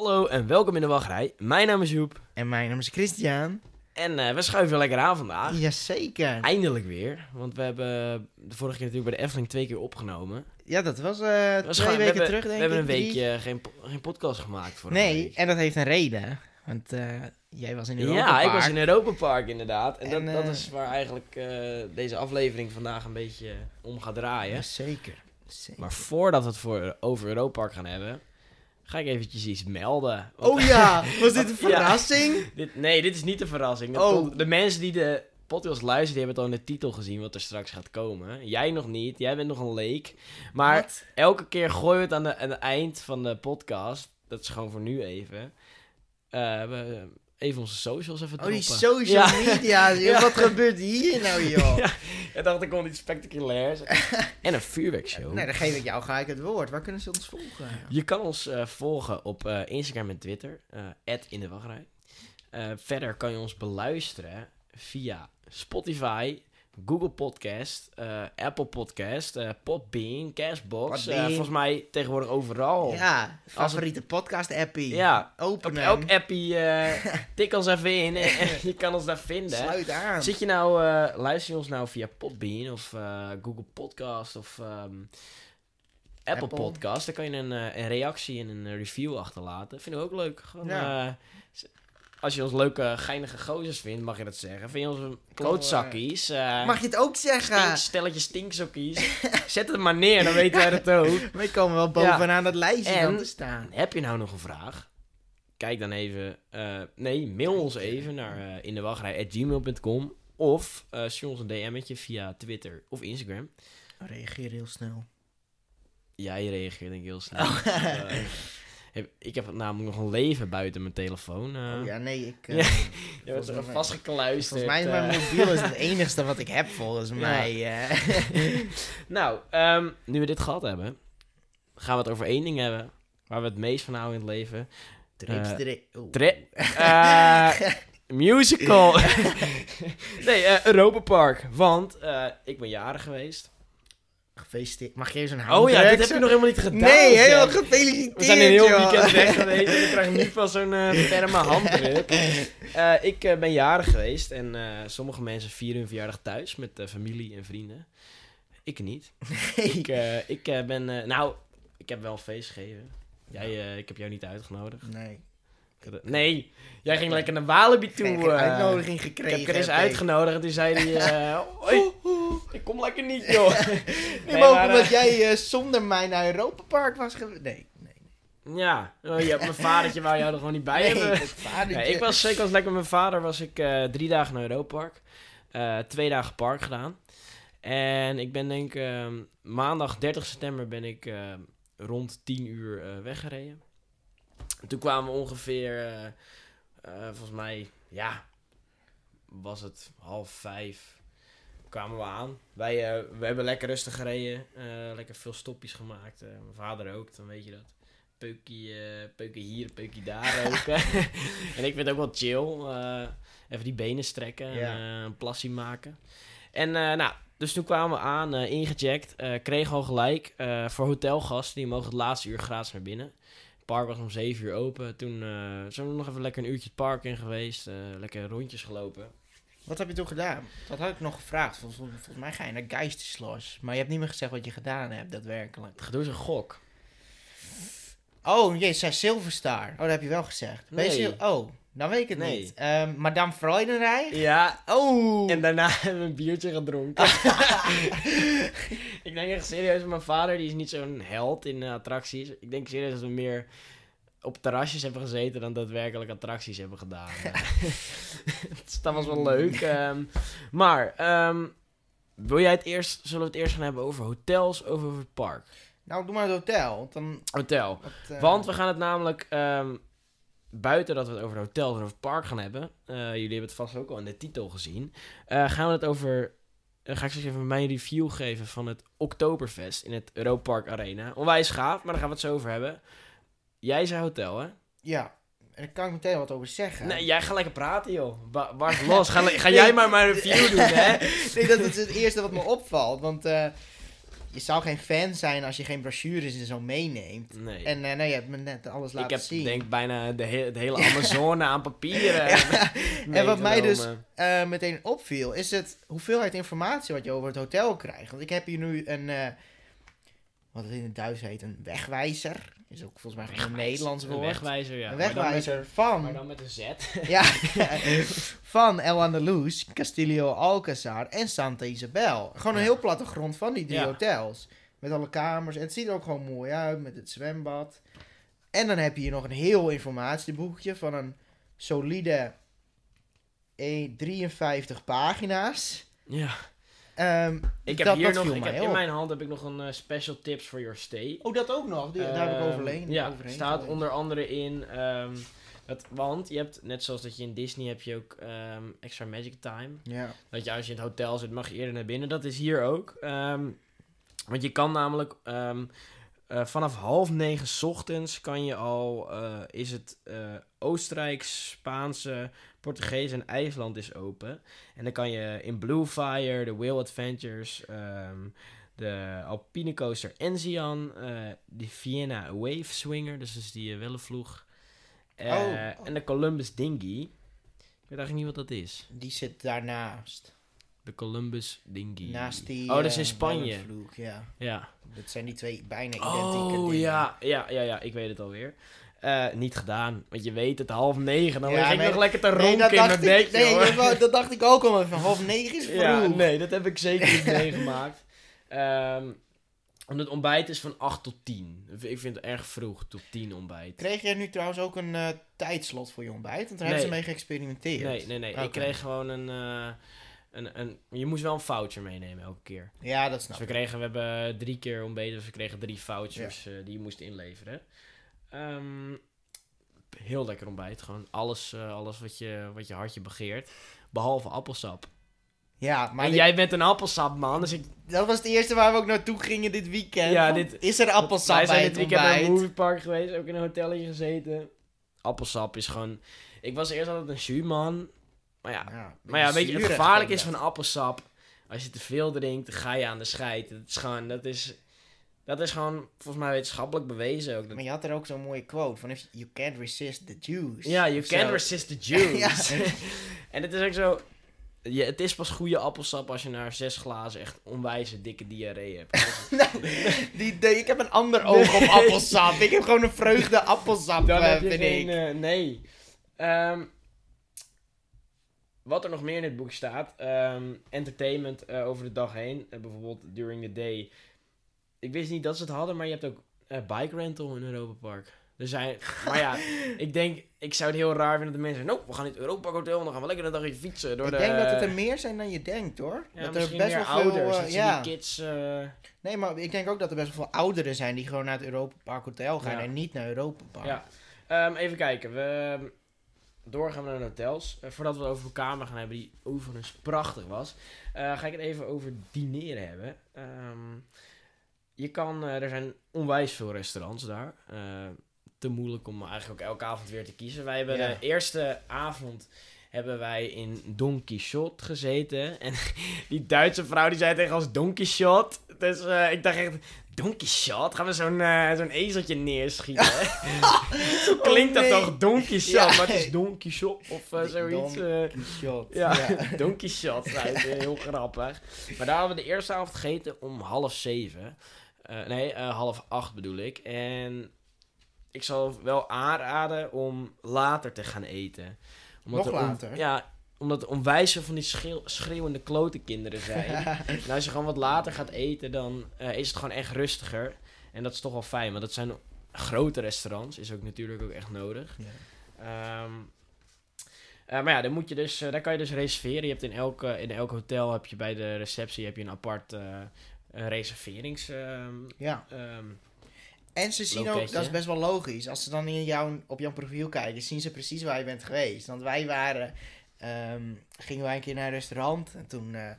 Hallo en welkom in de wachtrij. Mijn naam is Joep En mijn naam is Christian. en eh, we schuiven lekker aan vandaag. Jazeker. Eindelijk weer, want we hebben de vorige keer natuurlijk bij de Efteling twee keer opgenomen. Ja, dat was eh Dat was twee weken hebben, terug, denk We hebben een ik. drie. weekje geen, geen podcast gemaakt vorige Nee, week. en dat heeft een reden. Want eh, jij was in Europa Ja, ik was in Europa Park inderdaad. En, En, dat, dat is waar eigenlijk deze aflevering vandaag een beetje om gaat draaien. Jazeker. Zeker. Maar voordat we het voor, over Europa Park gaan hebben, ga ik eventjes iets melden. Want- Oh ja, was dit een Ja. verrassing? Dit, nee, dit is niet een verrassing. De, Oh. de mensen die de podcast luisteren, die hebben het al in de titel gezien wat er straks gaat komen. Jij nog niet, jij bent nog een leek. Maar Wat? elke keer gooien we het aan, de, aan het eind van de podcast. Dat is gewoon voor nu even. Eh, we, even onze socials even Oh, die droppen. social Ja. media. Ja. Wat gebeurt hier nou, joh? Ja. Ik dacht, er komt iets spectaculairs. en een vuurwerkshow. Nee, dan geef ik jou gelijk het woord. Waar kunnen ze ons volgen? Je kan ons eh, volgen op eh, Instagram en Twitter, eh in de wachtrij. Verder kan je ons beluisteren via Spotify, Google Podcast, eh, Apple Podcast, eh Podbean, Castbox. Podbean. eh, volgens mij tegenwoordig overal. Ja, favoriete podcast-appie. Ja, op Openen. elk appie tik ons even in en, en je kan ons daar vinden. Sluit aan. Zit je nou, luister je ons nou via Podbean of Google Podcast of ehm, Apple, Apple. Podcast, dan kan je een, een reactie en een review achterlaten. Vinden we ook leuk. Gewoon, Ja. Eh, als je ons leuke, geinige gozers vindt, mag je dat zeggen. Vind je ons klootzakkies? eh, Mag je het ook zeggen? stink- stelletje stinksokkies? Zet het maar neer, dan weten wij het ook. Wij komen wel bovenaan dat lijstje En- dan te staan. Heb je nou nog een vraag? Kijk dan even. eh, nee, mail ons even naar uh, indewachtrij.gmail.com of eh stuur ons een DM'tje via Twitter of Instagram. Reageer heel snel. Jij reageert denk ik heel snel. Oh. Heb- ik heb namelijk nog een leven buiten mijn telefoon. eh. Oh, ja, nee, ik... Eh, je bent er vastgekluisterd. Volgens mij is mijn eh. mobiel is het enigste wat ik heb, volgens mij. nou, ehm, nu we dit gehad hebben, gaan we het over één ding hebben. Waar we het meest van houden in het leven. Trips, tri- oeh. Tre- eh, musical. nee, Europa Park. Want ik ben jarig geweest. Gefeliciteerd. Mag je eens een Oh handdruk? ja, dit heb je nog helemaal niet gedaan. Nee, zeg. helemaal gefeliciteerd, We zijn een heel joh. weekend weg geweest en ik krijg nu van zo'n eh ferme handdruk. Eh, ik eh, ben jarig geweest en sommige mensen vieren hun verjaardag thuis met familie en vrienden. Ik niet. Nee. Ik, ik ben, nou, ik heb wel een feest gegeven. Jij, ik heb jou niet uitgenodigd. Nee. Nee, jij ging lekker naar Walibi toe. Ik heb een uitnodiging Ik gekregen. heb Chris heb ik. uitgenodigd en toen zei hij... eh, "Hoi, ik kom lekker niet, joh. Nee, Nee, maar omdat eh, jij eh, zonder mij naar Europa Park was geweest. Nee, nee. Ja, oh, ja, mijn vadertje wou jou er gewoon niet bij nee, hebben. ik was zeker als lekker met mijn vader was ik eh, drie dagen naar Europa Park. Twee dagen park gedaan. En ik ben denk ehm, maandag 30 september ben ik rond 10 uur weggereden. En toen kwamen we ongeveer, volgens mij, ja, was het half vijf kwamen we aan. Wij eh, we hebben lekker rustig gereden. eh, lekker veel stopjes gemaakt. Eh, mijn vader ook, dan weet je dat. Peukie, peukie hier, peukie daar ook. en ik vind het ook wel chill. even die benen strekken en Ja. eh, een plassie maken. En nou, dus toen kwamen we aan, ingecheckt. kregen al gelijk voor hotelgasten. Die mogen het laatste uur gratis naar binnen. Het park was om 7 uur open. Toen zijn we nog even lekker een uurtje het park in geweest. lekker rondjes gelopen. Wat heb je toen gedaan? Dat had ik nog gevraagd. Volgens, volgens mij ga je naar Geisteslos. Maar je hebt niet meer gezegd wat je gedaan hebt, daadwerkelijk. Het gedoe is een gok. Oh, je zei Silverstar. Oh, dat heb je wel gezegd. Ben je Nee. Sil- oh, dan weet ik het Nee. niet. Ehm Madame Freudenreich? Ja, Oh! En daarna hebben we een biertje gedronken. ik denk echt serieus, mijn vader die is niet zo'n held in attracties. Ik denk serieus dat we meer op terrasjes hebben gezeten dan daadwerkelijk attracties hebben gedaan. dus dat was wel leuk. ehm. maar, ehm, wil jij het eerst, zullen we het eerst gaan hebben over hotels of over het park? Nou, doe maar het hotel. Want dan... Hotel. wat, eh, Want we gaan het namelijk, ehm, buiten dat we het over de hotels en over het park gaan hebben, eh, jullie hebben het vast ook al in de titel gezien, eh, gaan we het over, eh, ga ik straks even mijn review geven van het Oktoberfest in het Europa Park Arena. Onwijs gaaf, maar daar gaan we het zo over hebben. Jij zei hotel, hè? Ja. En daar kan ik meteen wat over zeggen. Nee, jij gaat lekker praten, joh. Ba barst los. Ga, jij maar mijn review doen, hè? nee, dat is het eerste wat me opvalt. Want eh, je zou geen fan zijn als je geen brochures en zo meeneemt. Nee. En eh, nou, je hebt me net alles laten ik heb zien. denk bijna de, he- de hele Amazone aan papieren. Ja. En wat mij dus eh, meteen opviel, is het hoeveelheid informatie wat je over het hotel krijgt. Want ik heb hier nu een, wat het in het Duits heet, een wegwijzer. Is ook volgens mij een Nederlands Een woord. wegwijzer, ja. een Maar dan met- wegwijzer van, Maar dan met een Z. ja, van El Andalus, Castillo Alcazar en Santa Isabel. Gewoon een heel plattegrond van die drie Ja. hotels. Met alle kamers. En het ziet er ook gewoon mooi uit met het zwembad. En dan heb je hier nog een heel informatieboekje van een solide eh, 53 pagina's. Ja. Ehm, Ik heb dat- hier dat nog, ik heb, in op. mijn hand heb ik nog een eh, special tips for your stay. Oh, dat ook nog. Die, daar heb ik Ehm, overheen. Ja, overheen staat onder andere in. ehm, dat, want je hebt, net zoals dat je in Disney heb je ook ehm, extra magic time. Ja. Dat je als je in het hotel zit, mag je eerder naar binnen. Dat is hier ook. Ehm, want je kan namelijk ehm, eh, vanaf half negen 's ochtends kan je al, eh, is het eh, Oostenrijk, Spaanse, Portugees en IJsland is open. En dan kan je in Blue Fire, de Whale Adventures, ehm, de Alpine Coaster Enzian, eh de Vienna Wave Swinger, dus is die uh, wellenvloeg. Eh, Oh. En de Columbus Dinghy. Ik weet eigenlijk niet wat dat is. Die zit daarnaast. De Columbus Dinghy. Naast die... Oh, dat is eh, in Spanje. Wellenvloeg, ja. Ja. Dat zijn die twee bijna identieke Oh, dingen. ja, ja, ja, ja, ik weet het alweer. Eh, niet gedaan, want je weet het, half negen. Dan Ja, lig ik nee, nog lekker te ronken in mijn ik, nee dat, dacht ik ook al. Van half negen is vroeg. Ja, nee, dat heb ik zeker niet meegemaakt. En het ontbijt is van 8 tot 10. Ik vind het erg vroeg, tot 10 ontbijt. Kreeg jij nu trouwens ook een eh, tijdslot voor je ontbijt? Want daar hebben ze mee geëxperimenteerd. Nee, nee, nee. Ik kreeg gewoon een, eh, een, een... Je moest wel een voucher meenemen elke keer. Ja, dat Dus snap we ik. kregen, we hebben drie keer ontbeten, dus we kregen drie vouchers die je moest inleveren. Ehm, heel lekker ontbijt, gewoon alles, eh, alles wat, je, wat je hartje begeert. Behalve appelsap. Ja, maar en dit- jij bent een appelsapman, dus ik... dat was het eerste waar we ook naartoe gingen dit weekend. Ja, dit- is er appelsap Wij bij zijn dit weekend naar een moviepark geweest, ook in een hotelletje gezeten. Appelsap is gewoon... Ik was eerst altijd een zuurman, maar ja... Ja, Maar ja, weet je, het gevaarlijk is van appelsap. Als je te veel drinkt, dan ga je aan de scheid. Dat is gewoon, dat is, dat is gewoon volgens mij wetenschappelijk bewezen ook. Maar je had er ook zo'n mooie quote van... If you can't resist the juice. ja, you can't resist the juice. Ja. en het is ook zo, je, het is pas goede appelsap als je na zes glazen echt onwijze dikke diarree hebt. Nou, die, die- ik heb een ander oog op Nee. appelsap. Ik heb gewoon een vreugde appelsap, Dan heb je vind geen, ik. eh, nee. Ehm, wat er nog meer in het boek staat. ehm, entertainment eh, over de dag heen. Bijvoorbeeld during the day. Ik wist niet dat ze het hadden, maar je hebt ook eh, bike rental in Europa Park. Er zijn, maar ja, ik denk, ik zou het heel raar vinden dat de mensen zeggen, we gaan in het Europa Park Hotel dan gaan we lekker een dagje fietsen door ik de... denk dat het er meer zijn dan je denkt, hoor. ja, dat er best meer wel veel... ouders, eh, dat ze ja. kids... eh, Nee, maar ik denk ook dat er best wel veel ouderen zijn die gewoon naar het Europa Park Hotel gaan Ja. en niet naar Europa Park. Ja. Ehm, even kijken. We doorgaan we naar de hotels. Eh, voordat we het over kamer gaan hebben, die overigens prachtig was, eh, ga ik het even over dineren hebben. Ehm, je kan, eh, er zijn onwijs veel restaurants daar. Eh, te moeilijk om eigenlijk ook elke avond weer te kiezen. Wij hebben Ja. de eerste avond hebben wij in Don Quixote gezeten. En die Duitse vrouw die zei tegen ons Don Quixote. Dus eh, ik dacht echt, Don Quixote? Gaan we zo'n zo'n ezeltje neerschieten? Zo klinkt Oh, nee. dat toch, Don Quixote? Ja. Maar het is Don Quixote of Don zoiets. eh. Shot. ja, Don Quixote, heel grappig. Maar daar hadden we de eerste avond gegeten om half zeven. Eh, nee, eh, half acht bedoel ik. En ik zal wel aanraden om later te gaan eten. Nog er on- later? ja, omdat onwijs van die schreeuw- schreeuwende klote kinderen zijn. en als je gewoon wat later gaat eten, dan eh, is het gewoon echt rustiger. En dat is toch wel fijn, want dat zijn grote restaurants. Is ook natuurlijk ook echt nodig. Ja. Ehm, eh, maar ja, dan moet je dus, daar kan je dus reserveren. Je hebt in elk, in elk hotel heb je bij de receptie heb je een apart reserverings. ehm, Ja. ehm, En ze zien ook, dat is best wel logisch, als ze dan in jou, op jouw profiel kijken, zien ze precies waar je bent geweest. Want wij waren, ehm, gingen wij een keer naar een restaurant en toen eh,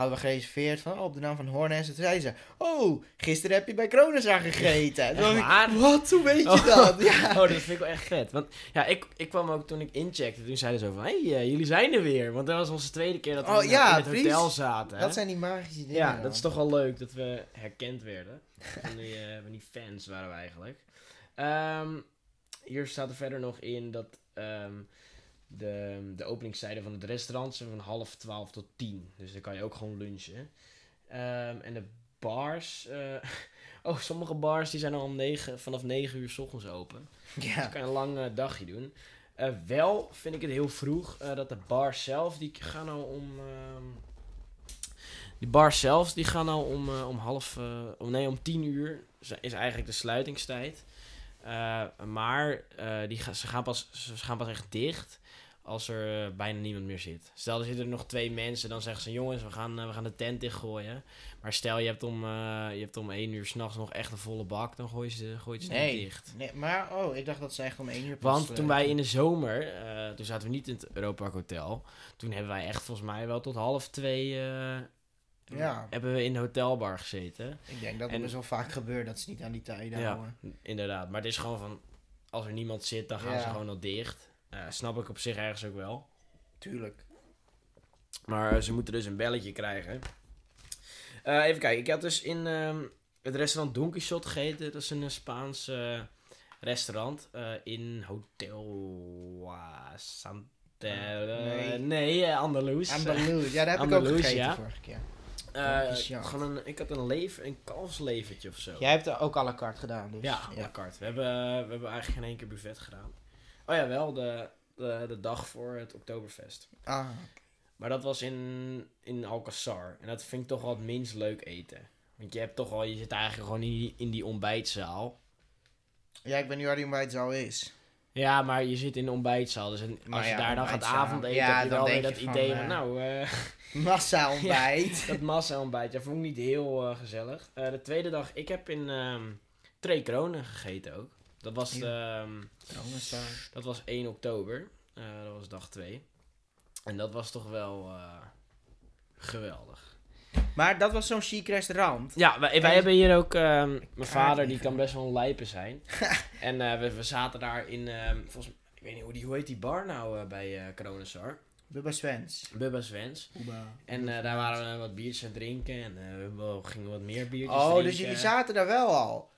hadden we gereserveerd van, oh, op de naam van Hornes. En toen zei ze, oh, gisteren heb je bij Kronenzaar gegeten. En toen dacht ik, waar? Wat? Hoe weet je Oh. dat? Ja. Oh, dat vind ik wel echt vet. Want ja, ik, ik kwam ook toen ik incheckte, toen zeiden ze zo van, hé, hey, eh, jullie zijn er weer. Want dat was onze tweede keer dat we Oh, in, ja, in het hotel zaten. hè. Dat zijn die magische dingen. ja, dan. dat is toch wel leuk dat we herkend werden. van, die, eh, van die fans waren we eigenlijk. Ehm, hier staat er verder nog in dat ehm, de, de openingstijden van het restaurant zijn van half twaalf tot tien. Dus dan kan je ook gewoon lunchen. Ehm, en de bars... eh, oh, sommige bars die zijn al om negen, vanaf 9 uur s ochtends open. Dus Ja. kan je een lang eh, dagje doen. Eh, wel vind ik het heel vroeg dat de bars zelf, die gaan al om... ehm, die bars zelf, die gaan al om, om half... om, nee, om tien uur is is eigenlijk de sluitingstijd. Eh, maar eh, die gaan, ze, gaan pas, ze gaan pas echt dicht als er eh, bijna niemand meer zit. Stel, er zitten er nog twee mensen, dan zeggen ze... Jongens, we gaan, we gaan de tent dichtgooien. Maar stel, je hebt om, je hebt om één uur s'nachts nog echt een volle bak... dan gooi je ze, gooi je ze niet Nee, dicht. nee, maar oh, ik dacht dat ze echt om één uur pas, Want toen wij in de zomer, toen zaten we niet in het Europa Hotel. Toen hebben wij echt volgens mij wel tot half twee Ja. hebben we in de hotelbar gezeten. Ik denk dat het best wel vaak gebeurt dat ze niet aan die tijden Ja. houden. Inderdaad, maar het is gewoon van, als er niemand zit, dan gaan Ja. ze gewoon al dicht. Eh, snap ik op zich ergens ook wel. Tuurlijk. Maar eh, ze moeten dus een belletje krijgen. Eh, even kijken, ik had dus in ehm, het restaurant Donkey Shot gegeten. Dat is een Spaans restaurant in Hotel Santa... Nee. nee, Andalus. Andalus. Ja, daar heb ik ook gegeten ja. vorige keer. Eh, gewoon een, ik had een, lever, een kalfslevertje of zo. Jij hebt er ook à la carte gedaan, dus. Ja, à la carte. We hebben, we hebben eigenlijk geen één keer buffet gedaan. Oh ja, wel de, de, de dag voor het Oktoberfest. Ah, Maar dat was in, in Alcazar. En dat vind ik toch wel het minst leuk eten. Want je hebt toch wel, je zit eigenlijk gewoon in die, in die ontbijtzaal. ja, ik ben nu waar die ontbijtzaal is. Ja, maar je zit in de ontbijtzaal. Dus en als je daar dan gaat avondeten, Ja, heb je dan wel weer dat idee eh, van, nou, eh, Massa ontbijt. dat massa-ontbijt. Dat vond ik niet heel eh, gezellig. De tweede dag, ik heb in ehm Twee Kronen gegeten ook. Dat was, ehm, dat was 1 oktober. Dat was dag 2. En dat was toch wel geweldig. Maar dat was zo'n chic restaurant. Ja, wij, wij En- hebben hier ook... ehm, mijn vader, die kan best wel een lijpen zijn. en eh, we, we zaten daar in... ehm, volgens mij, ik weet niet hoe, die, hoe heet die bar nou eh, bij eh Kronosar? Bubba Svens. Bubba Svens. En eh, daar waren we wat biertjes aan het drinken. En eh, we gingen wat meer biertjes Oh, drinken. dus jullie zaten daar wel al.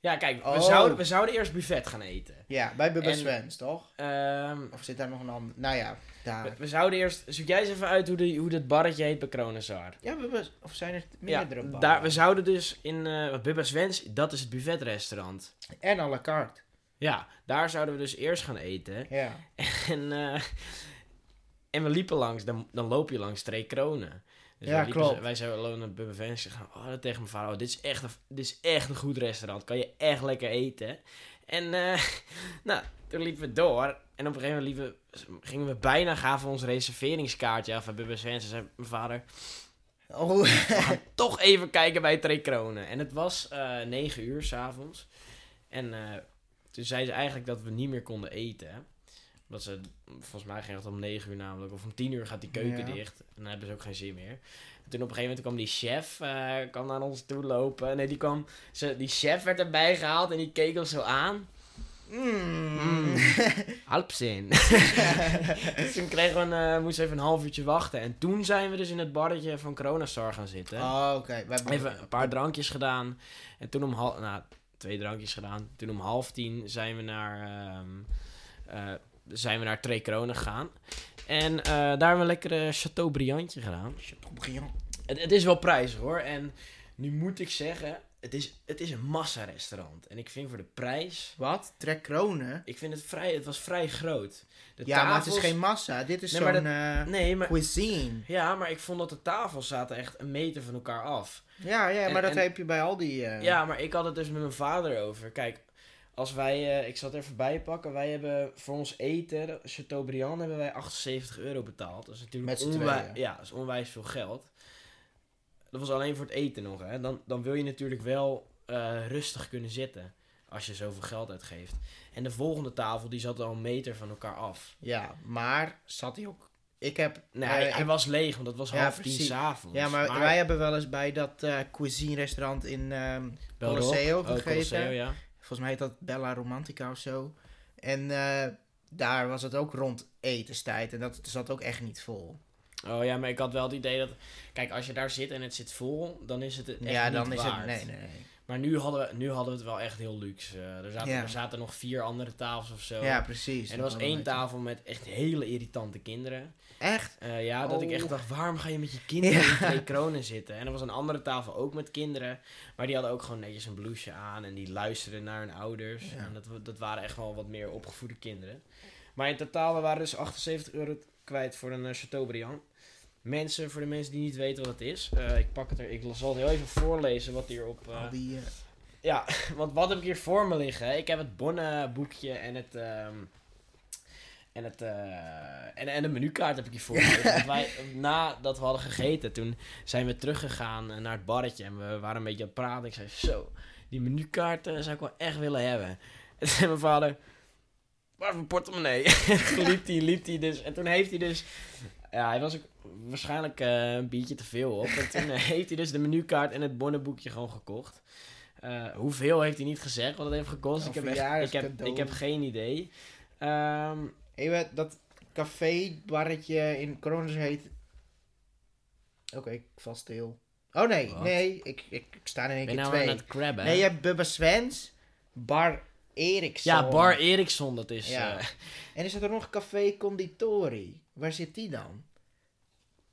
Ja, kijk, we, Oh. zouden, we zouden eerst buffet gaan eten. Ja, bij Bubba En- Svens, toch? Ehm, Of zit daar nog een ander? Nou ja, we, daar. we zouden eerst... Zoek jij eens even uit hoe, de, hoe dat barretje heet bij Kronosar. Ja, Bubba, of zijn er Ja, meerdere barren? daar, we zouden dus in... eh Bubba dat is het buffetrestaurant. En à la carte. Ja, daar zouden we dus eerst gaan eten. Ja. En, eh, en we liepen langs, dan, dan loop je langs Twee Kronen. Dus Ja, wij liepen, klopt. Wij zouden naar Bubba Vans gaan. Oh, dat tegen mijn vader. Oh, dit, is echt een, dit is echt een goed restaurant. Kan je echt lekker eten. En eh, nou, toen liepen we door. En op een gegeven moment liepen we, gingen we bijna gaven ons reserveringskaartje af bij Bubba Vans. En zei mijn vader, Oh, we gaan toch even kijken bij Twee Kronen. En het was eh 9 uur s'avonds. En eh, toen zei ze eigenlijk dat we niet meer konden eten. Dat ze, volgens mij ging het om 9 uur namelijk. Of om 10 uur gaat die keuken Ja. dicht. En dan hebben ze ook geen zin meer. En toen op een gegeven moment kwam die chef eh, kwam naar ons toe lopen. Nee, die kwam, ze, die chef werd erbij gehaald en die keek ons zo aan. Mm. Halpzin. Dus toen kregen we een, eh, moesten we even een half uurtje wachten. En toen zijn we dus in het barretje van Coronastar gaan zitten. Oh, oké. We hebben- Even een paar drankjes gedaan. En toen om half... Nou, twee drankjes gedaan. Toen om half tien zijn we naar... eh, zijn we naar Twee Kronen gegaan. En eh, daar hebben we een lekkere Chateaubriandje gedaan. Chateaubriand. Het, het is wel prijzig hoor. En nu moet ik zeggen... Het is, het is een massa-restaurant. En ik vind voor de prijs... Wat? Trek kronen? Ik vind het vrij... Het was vrij groot. De Ja, maar het is tafels- geen massa. Dit is Nee, zo'n eh, Nee, maar... cuisine. Ja, maar ik vond dat de tafels zaten echt een meter van elkaar af. Ja, ja, maar En- dat en- heb je bij al die... eh, Ja, maar ik had het dus met mijn vader over. Kijk, als wij, eh, ik zal het even bijpakken. Wij hebben voor ons eten, Chateaubriand, hebben wij 78 euro betaald. Dat is natuurlijk onwij-. Ja, dat is onwijs veel geld. Dat was alleen voor het eten nog, hè. Dan, dan wil je natuurlijk wel eh, rustig kunnen zitten. Als je zoveel geld uitgeeft. En de volgende tafel, die zat al een meter van elkaar af. Ja, maar zat hij ook Ik heb... Nee, eh, hij, was leeg, want dat was Ja, half tien s'avonds. ja, maar, wij hebben wel eens bij dat eh cuisine restaurant in Oh, gegeten. Colosseo, ja. Volgens mij heet dat Bella Romantica of zo. En eh, daar was het ook rond etenstijd. En dat zat ook echt niet vol. Oh ja, maar ik had wel het idee dat... Kijk, als je daar zit en het zit vol, dan is het het echt ja, niet dan is waard. het... Nee, nee, nee. Maar nu hadden, we, nu hadden we het wel echt heel luxe. Eh, er, zaten, Ja. er zaten nog vier andere tafels of zo. Ja, precies. en er was één tafel met echt hele irritante kinderen. Echt? Eh, ja, dat ik echt Oh. dacht, waarom ga je met je kinderen Ja. in twee kronen zitten? En er was een andere tafel ook met kinderen. Maar die hadden ook gewoon netjes een blouseje aan. En die luisterden naar hun ouders. Ja. En dat, dat waren echt wel wat meer opgevoede kinderen. Maar in totaal, we waren dus 78 euro kwijt voor een eh, Chateaubriand. Mensen, voor de mensen die niet weten wat het is. eh, ik pak het er, ik zal het heel even voorlezen wat hierop... eh Al die... eh, ja, want wat heb ik hier voor me liggen? Ik heb het bonnenboekje en het... ehm, en, het, en, en de menukaart heb ik hier voor me liggen. Want wij, nadat we hadden gegeten, toen zijn we teruggegaan naar het barretje. En we waren een beetje aan het praten. Ik zei, zo, die menukaart eh, zou ik wel echt willen hebben. En toen zei mijn vader, waar mijn portemonnee? toen liep hij, liep hij dus. En toen heeft hij dus... Ja, hij was ook waarschijnlijk eh, een biertje te veel op. En toen eh, heeft hij dus de menukaart en het bonnenboekje gewoon gekocht. Eh, hoeveel heeft hij niet gezegd wat het heeft gekost? Ik heb, echt, ik, heb, ik heb geen idee. Ehm, Hey, wat- dat café, barretje in Kronos heet... Oké, ik val stil. Oh nee, Wat? nee, ik, ik, ik sta in één ben keer nou aan twee. het crabben? Nee, je hebt Bubba Svens, Bar Eriksson. ja, Bar Eriksson, dat is... Ja. eh, En is er nog Café Conditori? Waar zit die dan?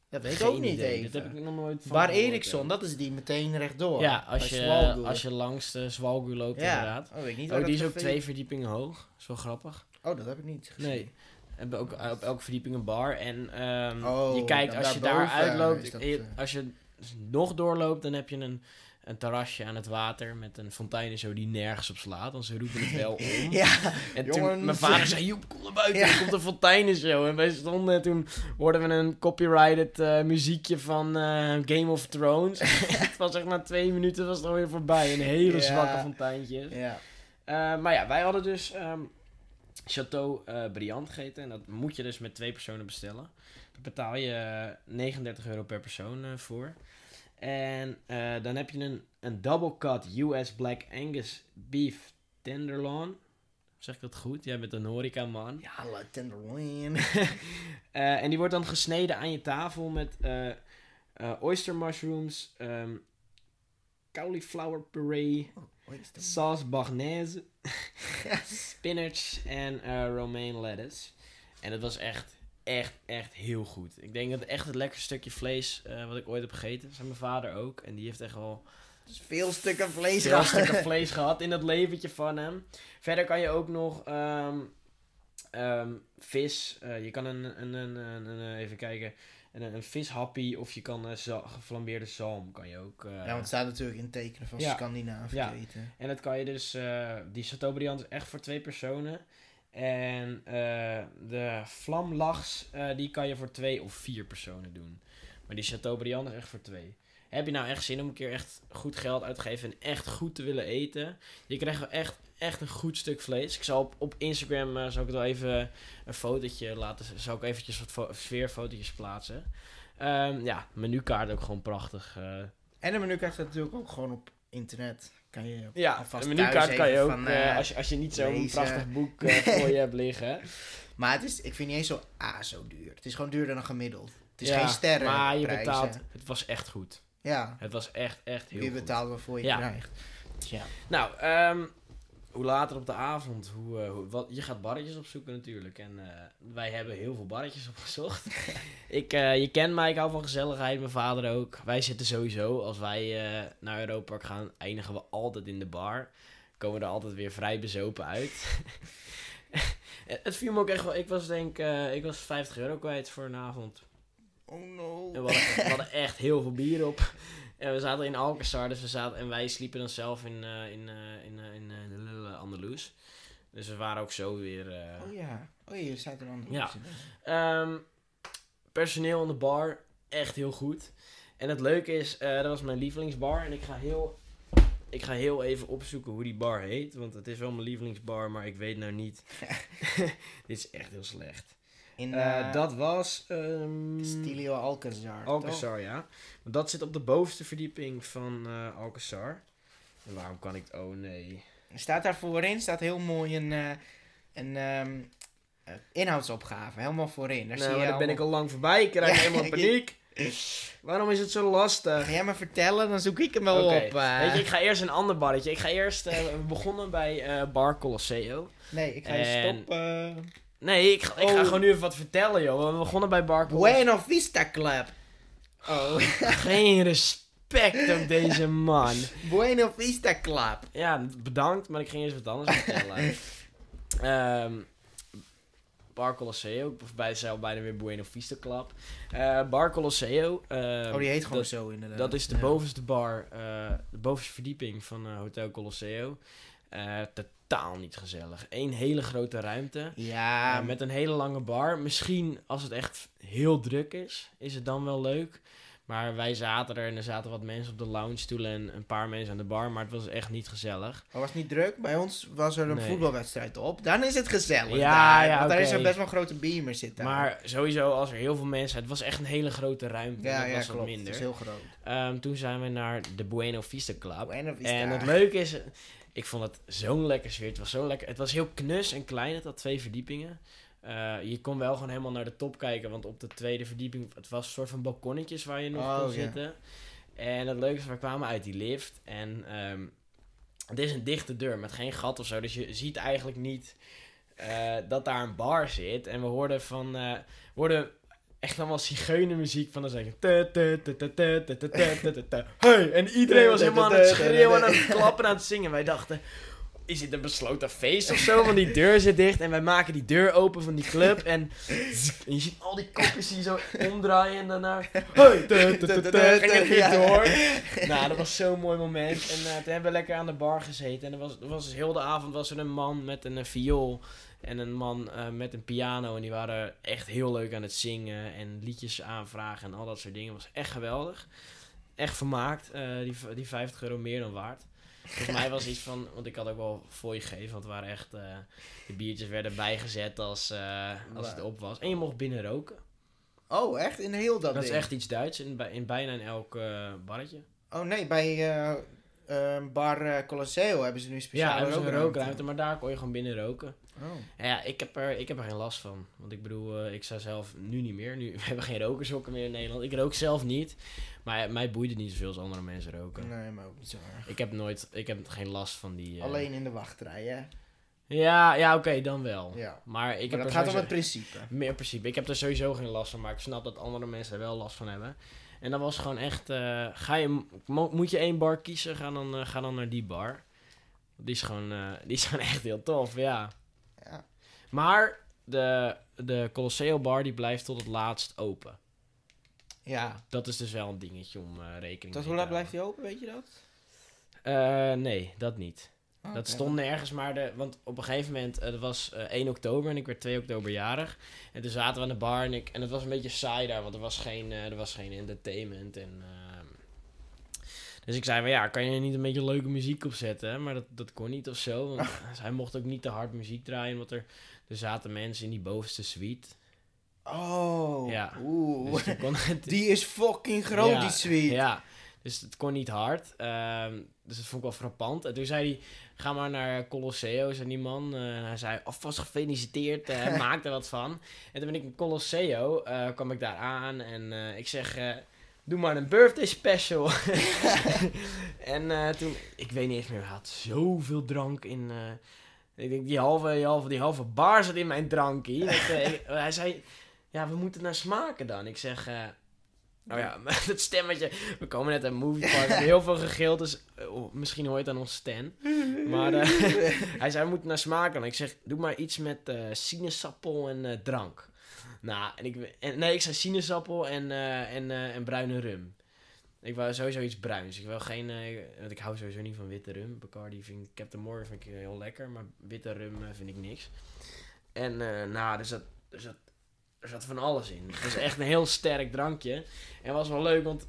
Dat weet ik ook niet idee. even. Dat heb ik nog nooit van Bar Eriksson, hè. dat is die meteen rechtdoor. Ja, als je, als je langs de Zwalgu loopt ja. inderdaad. Oh, weet ik niet Oh, die is ook café- twee verdiepingen hoog. Is wel grappig. Oh, dat heb ik niet gezien. Nee. We hebben ook op elke verdieping een bar. En ehm, Oh, je kijkt, als je daar uitloopt, dat, eh, als je nog doorloopt, dan heb je een, een terrasje aan het water met een fontein en zo die nergens op slaat. Want ze roepen het wel om. Ja, En jongens. toen, mijn vader zei, Joep, kom naar buiten, Ja. er komt een fontein en zo. En wij stonden, toen hoorden we een copyrighted eh, muziekje van eh, Game of Thrones. het was echt na twee minuten was het alweer voorbij. Een hele Ja. zwakke fonteintje. ja. Eh, maar ja, wij hadden dus ehm Chateau Briand gegeten. En dat moet je dus met twee personen bestellen. Daar betaal je eh, 39 euro per persoon voor. En eh, dan heb je een, een double cut US Black Angus Beef Tenderloin. Zeg ik dat goed? Jij bent een horeca man. Ja, la tenderloin. Eh, en die wordt dan gesneden aan je tafel met eh, eh, oyster mushrooms, ehm, cauliflower puree, sauce bagnaise, spinach en eh, romaine lettuce. En het was echt, echt, echt heel goed. Ik denk dat het echt het lekkerste stukje vlees eh, wat ik ooit heb gegeten. Dat zei mijn vader ook. En die heeft echt wel Dus veel stukken vlees veel gehad. stukken vlees gehad in dat leventje van hem. Verder kan je ook nog ehm, ehm, vis. eh, je kan een, een, een, een, een- even kijken. Een, een vishappie of je kan eh, za- geflambeerde zalm kan je ook. eh, Ja, want het staat natuurlijk in tekenen van Ja. Scandinavië Ja. eten. En dat kan je dus, eh, die Chateaubriand is echt voor twee personen. En eh, de vlamlachs, eh, die kan je voor twee of vier personen doen. Maar die Chateaubriand is echt voor twee. Heb je nou echt zin om een keer echt goed geld uit te geven en echt goed te willen eten? Je krijgt wel echt, echt een goed stuk vlees. Ik zal op, op Instagram, eh, zal ik wel even een fotootje laten, zal ik eventjes wat fo- sfeerfotootjes plaatsen. Ehm, ja, menukaart ook gewoon prachtig. En de menukaart staat natuurlijk ook gewoon op internet. Kan je Ja, een menukaart kan je ook, van, eh, eh, als, je, als je niet zo'n prachtig boek eh, voor je hebt liggen. Maar het is, ik vind niet eens zo, ah, zo duur. Het is gewoon duurder dan gemiddeld. Het is Ja, geen sterren. Maar je betaalt, het was echt goed. Ja, Het was echt, echt heel je goed. betaalt waarvoor je Ja. krijgt. Ja. Nou, ehm, hoe later op de avond, hoe, eh, hoe, wat, je gaat barretjes opzoeken natuurlijk. En eh, wij hebben heel veel barretjes opgezocht. ik, eh, je kent mij, ik hou van gezelligheid, mijn vader ook. Wij zitten sowieso, als wij naar Europa gaan, eindigen we altijd in de bar. Komen er altijd weer vrij bezopen uit. het viel me ook echt wel, ik was denk, ik was 50 euro kwijt voor een avond. Oh no. En we hadden, we hadden echt heel veel bier op. En we zaten in Alcazar, dus we zaten, en wij sliepen dan zelf in, eh, in, eh, in, eh, in Andalus. Dus we waren ook zo weer... Oh ja. Oh, je staat er andere Ja. optie bij. Ehm, personeel in de bar, echt heel goed. En het leuke is, dat was mijn lievelingsbar. En ik ga heel, ik ga heel even opzoeken hoe die bar heet. Want het is wel mijn lievelingsbar, maar ik weet nou niet. Dit is echt heel slecht. In Eh, eh, dat was... ehm Stilio Alcazar. toch? Alcazar, ja. Dat zit op de bovenste verdieping van eh Alcazar. En waarom kan ik... het... Oh nee. Er staat daar voorin staat heel mooi een, een ehm, eh, inhoudsopgave. Helemaal voorin. Daar nou, zie je daar ben ik al lang voorbij. Ik krijg Ja, helemaal paniek. Waarom is het zo lastig? Ga jij maar vertellen, dan zoek ik hem wel op. Weet je, ik ga eerst een ander barretje. Ik ga eerst... we begonnen bij Bar Colosseo. Nee, ik ga je En- stoppen. Nee, ik, ga- ik ga Oh. gewoon nu even wat vertellen, joh. We begonnen bij Bar Colosseo. Bueno Vista Club. Oh. Geen respect op deze man. bueno Vista Club. Ja, bedankt, maar ik ging eerst wat anders vertellen. Ehm Bar Colosseo, of bij zei al bijna weer Bueno Vista Club. Eh, bar Colosseo. ehm, oh, die heet gewoon dat, zo inderdaad. Dat is de Ja. bovenste bar, eh, de bovenste verdieping van eh, Hotel Colosseo. Eh, totaal niet gezellig. Eén hele grote ruimte. Ja, Eh, met een hele lange bar. Misschien als het echt heel druk is, is het dan wel leuk. Maar wij zaten er en er zaten wat mensen op de lounge stoelen en een paar mensen aan de bar. Maar het was echt niet gezellig. Maar was het niet druk? Bij ons was er een Nee. voetbalwedstrijd op. Dan is het gezellig. Ja, daar, ja, Want daar is er best wel een grote beamer zitten. Maar sowieso, als er heel veel mensen... Het was echt een hele grote ruimte. ja, dat ja, was klopt. wat Het minder. is heel groot. Ehm, toen zijn we naar de Bueno Vista Club. Bueno Vista. En het leuke is, ik vond het zo'n lekker sfeer. Het was zo lekker. Het was heel knus en klein. Het had twee verdiepingen. Je kon wel gewoon helemaal naar de top kijken, want op de tweede verdieping, het was een soort van balkonnetjes waar je nog kon zitten. En het leuke is, we kwamen uit die lift en het is een dichte deur met geen gat of zo, dus je ziet eigenlijk niet dat daar een bar zit. En we hoorden van, uh, hoorden echt allemaal zigeunermuziek van dan zeggen. Hey! En iedereen was helemaal aan het schreeuwen, aan het klappen, aan het zingen. Wij dachten, is dit een besloten feest of zo? Want die deur zit dicht en wij maken die deur open van die club. En, en je ziet al die kopjes die zo omdraaien en daarna... Hey! Ging het weer door. Nou, dat was zo'n mooi moment. En eh, toen hebben we lekker aan de bar gezeten. En er was, er was dus heel de avond was er een man met een eh, viool. En een man eh, met een piano. En die waren echt heel leuk aan het zingen. En liedjes aanvragen en al dat soort dingen. was echt geweldig. Echt vermaakt. eh, die, die 50 euro meer dan waard. Volgens mij was iets van... Want ik had ook wel voor je gegeven. Want het waren echt... eh, de biertjes werden bijgezet als, eh, als het op was. En je mocht binnen roken. Oh, echt? In heel dat Dat is echt iets Duits. In, in bijna in elk eh, barretje. Oh nee, bij Bar Colosseo hebben ze nu Ja, ze een rookruimte. rookruimte, maar daar kon je gewoon binnen roken. Oh. En ja, ik heb, er, ik heb er geen last van. Want ik bedoel, ik zou zelf nu niet meer. Nu, we hebben geen rokershokken meer in Nederland. Ik rook zelf niet. Maar mij boeide niet zoveel als andere mensen roken. Nee, maar ook niet zo erg. Ik heb nooit, ik heb geen last van die... eh, Alleen in de wachtrij, hè? Ja, ja oké, dan wel. Ja. Maar ik maar heb dat gaat om het principe. Meer principe. Ik heb er sowieso geen last van, maar ik snap dat andere mensen er wel last van hebben. En dat was gewoon echt, eh, ga je, mo- moet je één bar kiezen, ga dan, eh, ga dan naar die bar. Die is gewoon, die is gewoon echt heel tof, ja. Ja. Maar de, de Colosseo bar die blijft tot het laatst open. Ja. Dat is dus wel een dingetje om eh, rekening Tot mee hoe te laat blijft houden. hij open, weet je dat? Eh, nee, dat niet. Oh, Dat stond nergens, maar de, want op een gegeven moment, het was eh, 1 oktober en ik werd 2 oktober jarig. En toen zaten we aan de bar en, ik, en het was een beetje saai daar, want er was geen, er was geen entertainment. En, ehm, dus ik zei van ja, kan je niet een beetje leuke muziek opzetten? Maar dat, dat kon niet of zo, want hij mocht ook niet te hard muziek draaien, want er, er zaten mensen in die bovenste suite. Oh. Ja. Oeh. Dus kon Die is fucking groot, Ja, die suite. Ja, dus het kon niet hard. Ehm, dus dat vond ik wel frappant. En toen zei hij, ga maar naar Colosseo, zei die man. Eh, hij zei, alvast gefeliciteerd, eh maak er wat van. En toen ben ik in Colosseo, eh, kwam ik daar aan en ik zeg... Doe maar een birthday special. en toen, ik weet niet eens meer, hij had zoveel drank in. ik denk, die halve, die, halve, die halve bar zat in mijn. Dat, ik- hij zei, ja, we moeten naar smaken dan. Ik zeg, eh, Oh ja, dat stemmetje. We komen net uit Movie Park. Heel veel gegild, dus eh, oh, misschien hoor je het aan ons stem. Maar eh, hij zei, we moeten naar smaken. En ik zeg, doe maar iets met sinaasappel en drank. Nou, en ik, en, nee, ik zei sinaasappel en, en, en bruine rum. Ik wou sowieso iets bruins. Ik wil geen, want ik hou sowieso niet van witte rum. Bacardi vind ik, Captain Morgan vind ik heel lekker, maar witte rum vind ik niks. En nou, er zat, er, zat, er zat van alles in. Het was echt een heel sterk drankje. En het was wel leuk, want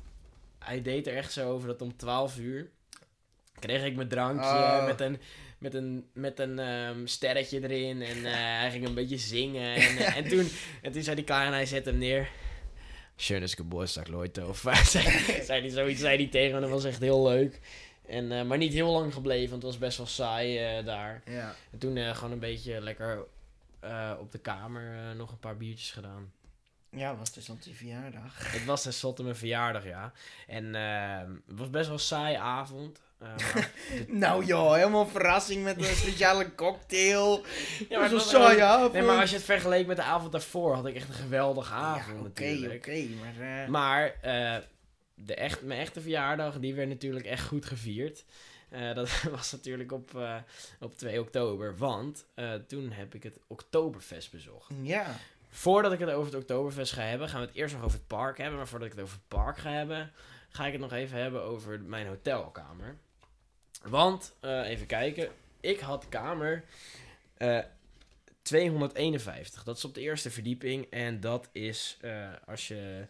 hij deed er echt zo over dat om 12 uur kreeg ik mijn drankje Oh. met, een, met een, met een ehm, sterretje erin. En eh, hij ging een beetje zingen. En, eh, en, toen, en toen zei hij klaar en hij zette hem neer. Schönes Geburtstag, Leute. Of zei, zei hij zoiets zei hij tegen me. Dat was echt heel leuk. En, eh, maar niet heel lang gebleven, want het was best wel saai daar. Ja. En toen gewoon een beetje lekker eh, op de kamer eh, nog een paar biertjes gedaan. Ja, was dus dan die verjaardag. Het was tenslotte mijn verjaardag, ja. En ehm, het was best wel een saaie avond. Eh, Nou joh, helemaal verrassing met een speciale cocktail. Ja, maar was- saai avond. Nee, maar als je het vergeleek met de avond daarvoor, had ik echt een geweldige Ja, avond oké, natuurlijk. oké, maar... Maar de echt, mijn echte verjaardag, die werd natuurlijk echt goed gevierd. Eh, dat was natuurlijk op, eh, op 2 oktober, want eh, toen heb ik het Oktoberfest bezocht. Ja. Voordat ik het over het Oktoberfest ga hebben, gaan we het eerst nog over het park hebben. Maar voordat ik het over het park ga hebben, ga ik het nog even hebben over mijn hotelkamer. Want, even kijken, ik had kamer eh, 251. Dat is op de eerste verdieping. En dat is als je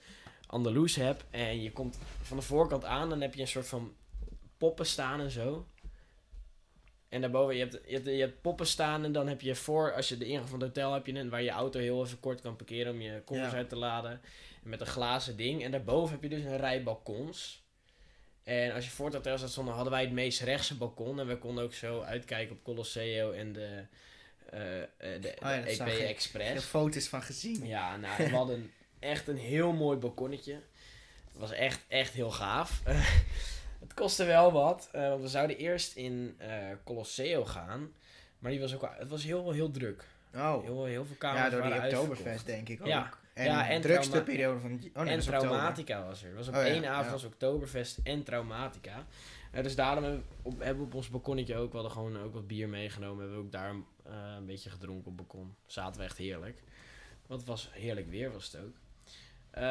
Andalus hebt en je komt van de voorkant aan, dan heb je een soort van poppen staan en zo. En daarboven, je hebt, je, hebt, je hebt poppen staan en dan heb je voor, als je de ingang van het hotel heb je een, waar je auto heel even kort kan parkeren om je koffers Ja. uit te laden. En met een glazen ding. En daarboven heb je dus een rij balkons. En als je voor het hotel zat stonden, hadden wij het meest rechtse balkon. En we konden ook zo uitkijken op Colosseo en de, eh, de, Oh ja, de EP ik. Express. foto's van gezien. Ja, nou, we hadden echt een heel mooi balkonnetje. Het was echt, echt heel gaaf. kostte wel wat, eh, want we zouden eerst in eh Colosseo gaan. Maar die was ook, wel- het was heel, heel druk. Oh. Heel, heel veel kamers Ja, door die Oktoberfest denk ik ook. Ja. En, Ja, en de drukste periode van... Oh nee, en oktober. Traumatica was er. Het was op Oh ja, één avond ja. was Oktoberfest en Traumatica. Eh, dus daarom hebben we, op, hebben we op ons balkonnetje ook, we hadden gewoon ook wat bier meegenomen. Hebben we ook daar een beetje gedronken op balkon. Zaten we echt heerlijk. Want het was heerlijk weer was het ook. Eh,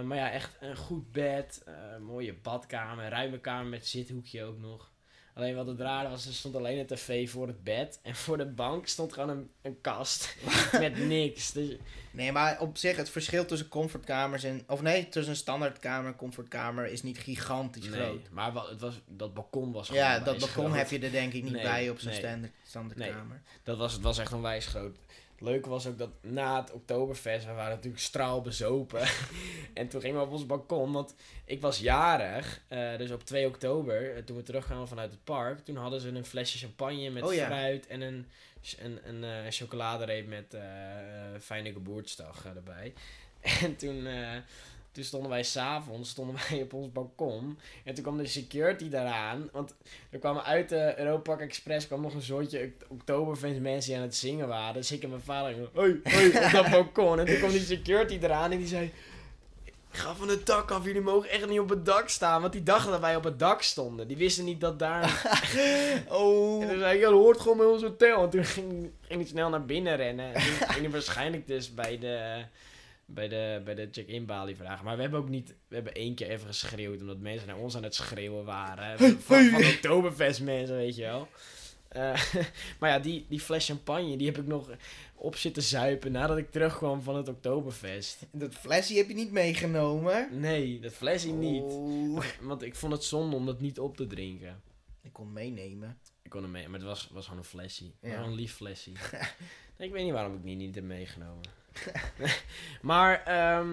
maar ja, echt een goed bed, eh, mooie badkamer, ruime kamer met zithoekje ook nog. Alleen wat het rare was, er stond alleen een tv voor het bed. En voor de bank stond gewoon een, een kast met niks. Dus Nee, maar op zich, het verschil tussen comfortkamers en... Of nee, tussen een standaardkamer en comfortkamer is niet gigantisch nee, groot. maar wel, het was, dat balkon was gewoon Ja, dat balkon groot. heb je er denk ik niet Nee, bij op zo'n nee. standaard, standaardkamer. Dat was, het was echt onwijs groot. Het leuke was ook dat na het Oktoberfest, we waren natuurlijk straalbezopen. en toen gingen we op ons balkon, want ik was jarig. eh, dus op 2 oktober, eh, toen we terugkwamen vanuit het park, toen hadden ze een flesje champagne met Oh ja. fruit en een, een, een eh, chocoladereep met fijne geboortsdag erbij. En toen, toen stonden wij s'avonds stonden wij op ons balkon. En toen kwam de security daaraan. Want er kwamen uit de Europa Express kwam nog een soortje Oktoberfest mensen die aan het zingen waren. Dus ik en mijn vader gingen, hoi, hoi, op dat balkon. En toen kwam die security eraan en die zei... Ga van het dak af, jullie mogen echt niet op het dak staan. Want die dachten dat wij op het dak stonden. Die wisten niet dat daar... Oh, En toen zei ik, dat hoort gewoon bij ons hotel. En toen ging, ging hij snel naar binnen rennen. En toen ging hij waarschijnlijk dus bij de, bij de, bij de check-in balie vragen. Maar we hebben ook niet, we hebben één keer even geschreeuwd. Omdat mensen naar ons aan het schreeuwen waren. Van, van, Oktoberfest mensen, weet je wel. Eh, maar ja, die, die fles champagne, die heb ik nog op zitten zuipen nadat ik terugkwam van het Oktoberfest. dat flesje heb je niet meegenomen. Nee, dat flesje niet. Want ik vond het zonde om dat niet op te drinken. Ik kon meenemen. Ik kon hem mee, maar het was, was gewoon een flesje. Ja. Gewoon een lief flesje. nee, ik weet niet waarom ik die niet heb meegenomen. maar ehm,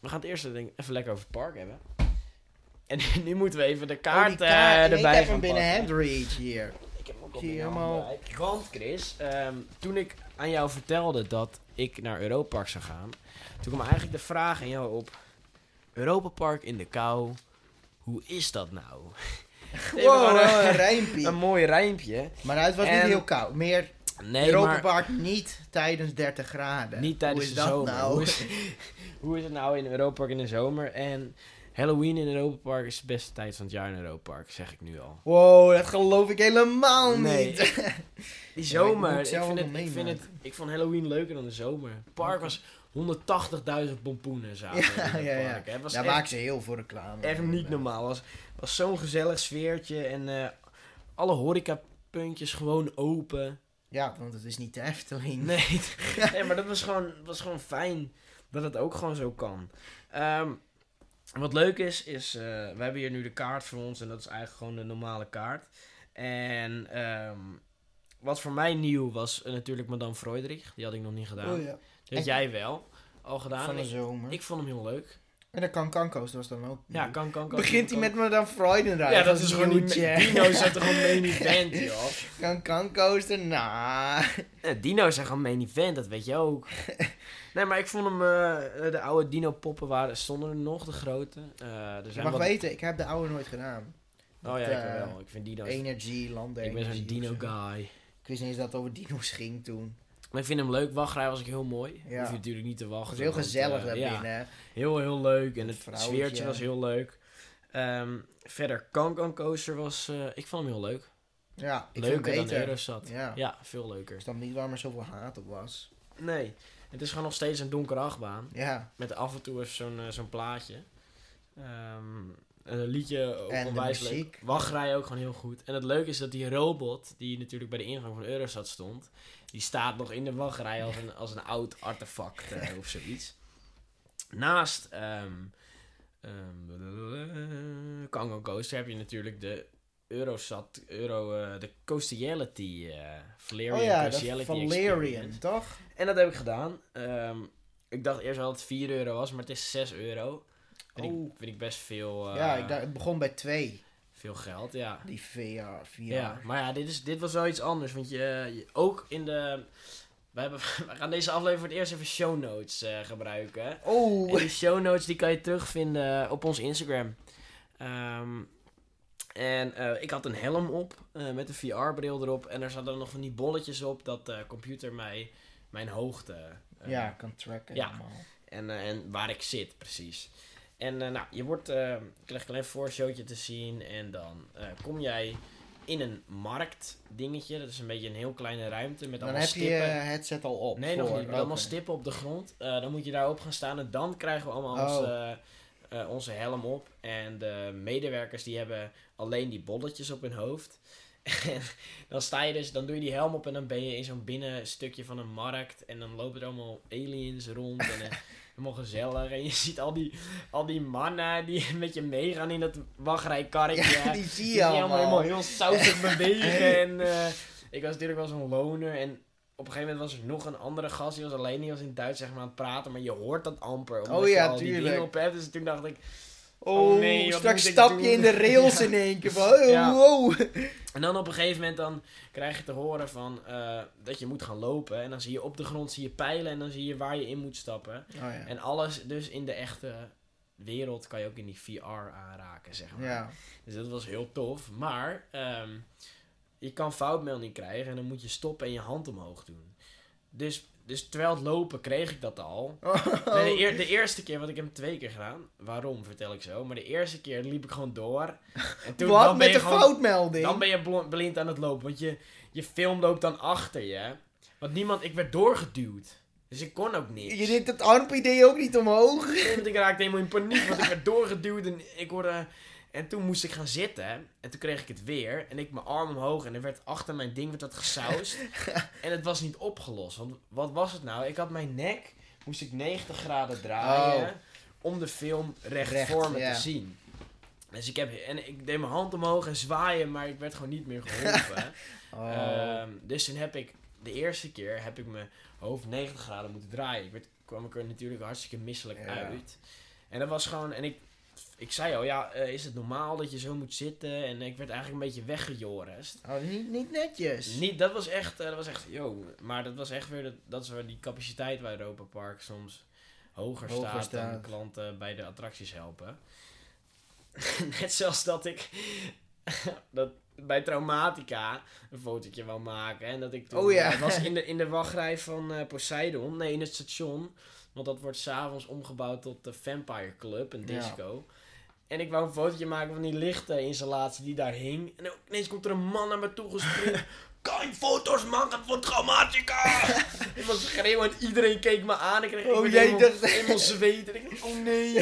we gaan het eerst denk ik, even lekker over het park hebben. En nu moeten we even de kaart, oh, kaart. ik erbij heb gaan hem binnen handreach hier. Ik heb hem ook bereik. Want Chris, ehm, toen ik aan jou vertelde dat ik naar Europa Park zou gaan, toen kwam eigenlijk de vraag aan jou op: Europa Park in de kou, hoe is dat nou? Wow, een- een mooi rijmpje. Maar het was En- niet heel koud. Meer Nee, Europa maar niet tijdens 30 graden. niet tijdens de zomer. nou? Hoe, is, hoe is het nou in Europa Park in de zomer? En Halloween in Europa Park is de beste tijd van het jaar in Europa Park, zeg ik nu al. Wow, dat geloof ik helemaal Nee, niet. Die Ja, ik zomer, ik, vind het, ik, vind het, ik vond Halloween leuker dan de zomer. Het park was 180.000 pompoenen zaten Ja, in ja, ja. park. hè. Het was Daar echt, maken ze heel veel reclame. echt niet normaal. Het was, was zo'n gezellig sfeertje en eh, alle horecapuntjes gewoon open. Ja, want het is niet de Efteling. Nee, nee maar dat was gewoon, was gewoon fijn dat het ook gewoon zo kan. Ehm, wat leuk is, is eh, we hebben hier nu de kaart voor ons en dat is eigenlijk gewoon de normale kaart. En ehm, wat voor mij nieuw was natuurlijk Madame Freuderich. Die had ik nog niet gedaan. Oh ja. Dat had En- jij wel al gedaan. Van de Ik, zomer. ik vond hem heel leuk. En de Can was dan ook. Ja, nieuw. kan, kan, kan. Begint hij kan- met Madame Freudenreich. Ja, dat is gewoon nieuwtje. Dino's zijn toch gewoon main event, joh. Coaster, nou. Ja, dino's zijn gewoon main event, dat weet je ook. nee, maar ik vond hem... eh, de oude dino-poppen waren, stonden er nog, de grote. Eh, er Je zijn mag wat- weten, ik heb de oude nooit gedaan. Oh ja, ik eh, wel. Ik vind dino's... Energy, Land ik ben zo'n dino-guy. Ik wist niet eens dat het over dino's ging toen. Maar ik vind hem leuk. Wachtrij was ik heel mooi. Ja. Hoef je natuurlijk niet te Het wachten. was heel want, gezellig eh, daar ja, binnen. hè. Heel, heel leuk. En het vrouwtje. sfeertje was heel leuk. Ehm, verder, Kankan Coaster was... eh, ik vond hem heel leuk. Ja, ik Leuker vind dan het beter. Eurosat. Ja. Ja, veel leuker. Ik snap niet waarom er zoveel haat op was. Nee, het is gewoon nog steeds een donkere achtbaan. Ja, Met af en toe even zo'n eh, zo'n plaatje. Ehm, een liedje ook En onwijs leuk. Wachtrij ook gewoon heel goed. En het leuke is dat die robot, die natuurlijk bij de ingang van Eurosat stond, die staat nog in de wachtrij als een, als een oud artefact eh, of zoiets. Naast ehm um, Kango Coaster heb je natuurlijk de Eurosat, Euro, eh, de Coastiality, eh Valerian oh ja, Coastiality Valerian, toch? En dat heb ik gedaan. Ehm, ik dacht eerst wel dat het 4 euro was, maar het is 6 euro. Vind, Oh. ik, vind ik best veel, eh, ja, ik dacht, het begon bij twee. Veel geld, ja. Die VR, VR. Ja, maar ja, dit, is, dit was wel iets anders. Want je, je- ook in de... We, hebben, we gaan deze aflevering voor het eerst even show notes eh, gebruiken. En Oh, die show notes die kan je terugvinden op ons Instagram. Ehm, en eh, ik had een helm op eh, met een VR-bril erop. En er zaten nog van die bolletjes op dat de computer mij mijn hoogte... ja, kan tracken ja. allemaal. En, en waar ik zit, precies. En eh, nou, je wordt, krijg ik alleen een voorshowtje te zien. En dan eh, kom jij in een marktdingetje. Dat is een beetje een heel kleine ruimte met Dan allemaal heb je je stippen. headset al op. nee, nog niet. Met allemaal stippen op de grond. Dan moet je daarop gaan staan. En dan krijgen we allemaal Oh. onze, onze helm op. En de medewerkers die hebben alleen die bolletjes op hun hoofd. En dan sta je dus, dan doe je die helm op en dan ben je in zo'n binnenstukje van een markt. En dan lopen er allemaal aliens rond en helemaal gezellig. En je ziet al die, al die mannen die met je meegaan in dat wachtrijkarretje. Ja, die zie Die je je allemaal helemaal heel sausig bewegen. En eh, ik was natuurlijk wel zo'n loner. En op een gegeven moment was er nog een andere gast. Die was alleen, die was in Duits zeg maar aan het praten. Maar je hoort dat amper. Omdat Oh je ja, al die tuurlijk. dingen op hebt. Dus toen dacht ik... Oh, Oh nee, straks stap je in de rails Ja. in één keer. Van, oh, Ja. wow. En dan op een gegeven moment dan krijg je te horen van eh, dat je moet gaan lopen. En dan zie je op de grond zie je pijlen en dan zie je waar je in moet stappen. Oh, ja. En alles dus in de echte wereld kan je ook in die VR aanraken, zeg maar. Dus dat was heel tof. Maar ehm, je kan foutmelding krijgen en dan moet je stoppen en je hand omhoog doen. Dus, dus terwijl het lopen kreeg ik dat al. Oh. Nee, de, eer- de eerste keer, want ik heb hem twee keer gedaan. Waarom, vertel ik zo. Maar de eerste keer liep ik gewoon door. En toen, Wat dan ben met je de gewoon- foutmelding? dan ben je bl- blind aan het lopen. Want je, je film loopt dan achter je. Want niemand, ik werd doorgeduwd. Dus ik kon ook niks. Je deed het armpje ook niet omhoog. Nee, want ik raakte helemaal in paniek, want ik werd doorgeduwd en ik hoorde... En toen moest ik gaan zitten en toen kreeg ik het weer en ik mijn arm omhoog en er werd achter mijn ding werd dat gesausd. en het was niet opgelost, want wat was het nou? Ik had mijn nek, moest ik 90 graden draaien Oh. om de film recht, Recht, voor me te zien. Dus ik, heb, en ik deed mijn hand omhoog en zwaaien, maar ik werd gewoon niet meer geholpen. Oh. Ehm, dus toen heb ik de eerste keer heb ik mijn hoofd 90 graden moeten draaien. Ik werd, kwam ik er natuurlijk hartstikke misselijk uit. En dat was gewoon, en ik, ik zei al, ja, eh, is het normaal dat je zo moet zitten? En ik werd eigenlijk een beetje weggejorest. Oh, niet, niet netjes. Niet, dat was echt, eh, dat was echt, yo, maar dat was echt weer, de, dat is waar die capaciteit bij Europa Park soms hoger, Hoger staat, dan staat. klanten bij de attracties helpen. Net zoals dat ik dat bij Traumatica een fotootje wou maken. En dat ik toen Oh ja. eh, was in de, in de wachtrij van eh, Poseidon, nee, in het station. Want dat wordt s'avonds omgebouwd tot de Vampire Club, een Ja. disco. En ik wou een fotootje maken van die lichtinstallatie die daar hing. En ineens komt er een man naar me toe gesprint. Kan je foto's maken van Traumatica? ik was schreeuwen en iedereen keek me aan. Ik kreeg Oh, jij helemaal, dacht- helemaal zweet. En ik dacht, oh nee.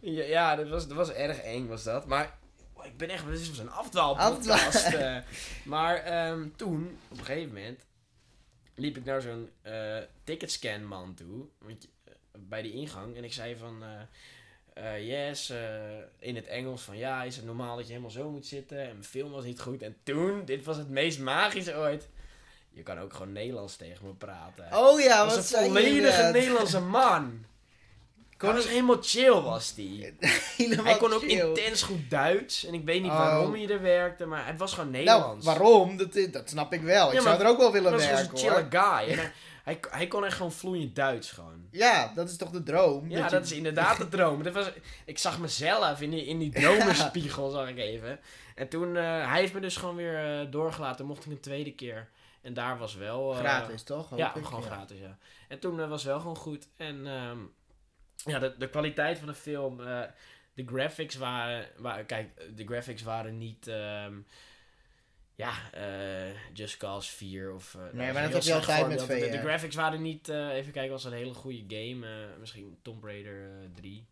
ja, ja dat, was, dat was erg eng was dat. Maar oh, ik ben echt, dit is een afdwaalpodcast. eh. maar ehm, toen, op een gegeven moment, liep ik naar zo'n eh ticketscanman toe. Want, eh, bij die ingang. En ik zei van... yes, in het Engels van ja, is het normaal dat je helemaal zo moet zitten? En mijn film was niet goed. En toen, dit was het meest magische ooit. Je kan ook gewoon Nederlands tegen me praten. Oh ja, wat een volledige? Nederlandse man. Kon Hij was ik- helemaal chill, was die. Helemaal Hij kon ook chill. intens goed Duits. En ik weet niet Oh. waarom hij er werkte, maar het was gewoon Nou, Nederlands. waarom? Dat, dat snap ik wel. Ja, ik zou er ook wel willen was werken, gewoon een chille guy. En hij, hij, hij kon echt gewoon vloeiend Duits gewoon. Ja, dat is toch de droom? Ja, dat is inderdaad de droom. Dat was, ik zag mezelf in die, in die dromenspiegel, zag ik even. En toen, eh, hij heeft me dus gewoon weer eh, doorgelaten. Mocht ik een tweede keer. En daar was wel... eh, Gratis, toch? Hoop Ja, ik? gewoon Ja. gratis, ja. En toen eh, was wel gewoon goed. En ehm, ja, de, de kwaliteit van de film... eh, de graphics waren, waren... Kijk, de graphics waren niet... ehm, ja, eh Just Cause 4 of... eh, Nee, maar dat heel heb je slecht altijd met voorbeeld. De, de VR. graphics waren niet... even kijken, was een hele goede game. misschien Tomb Raider eh, 3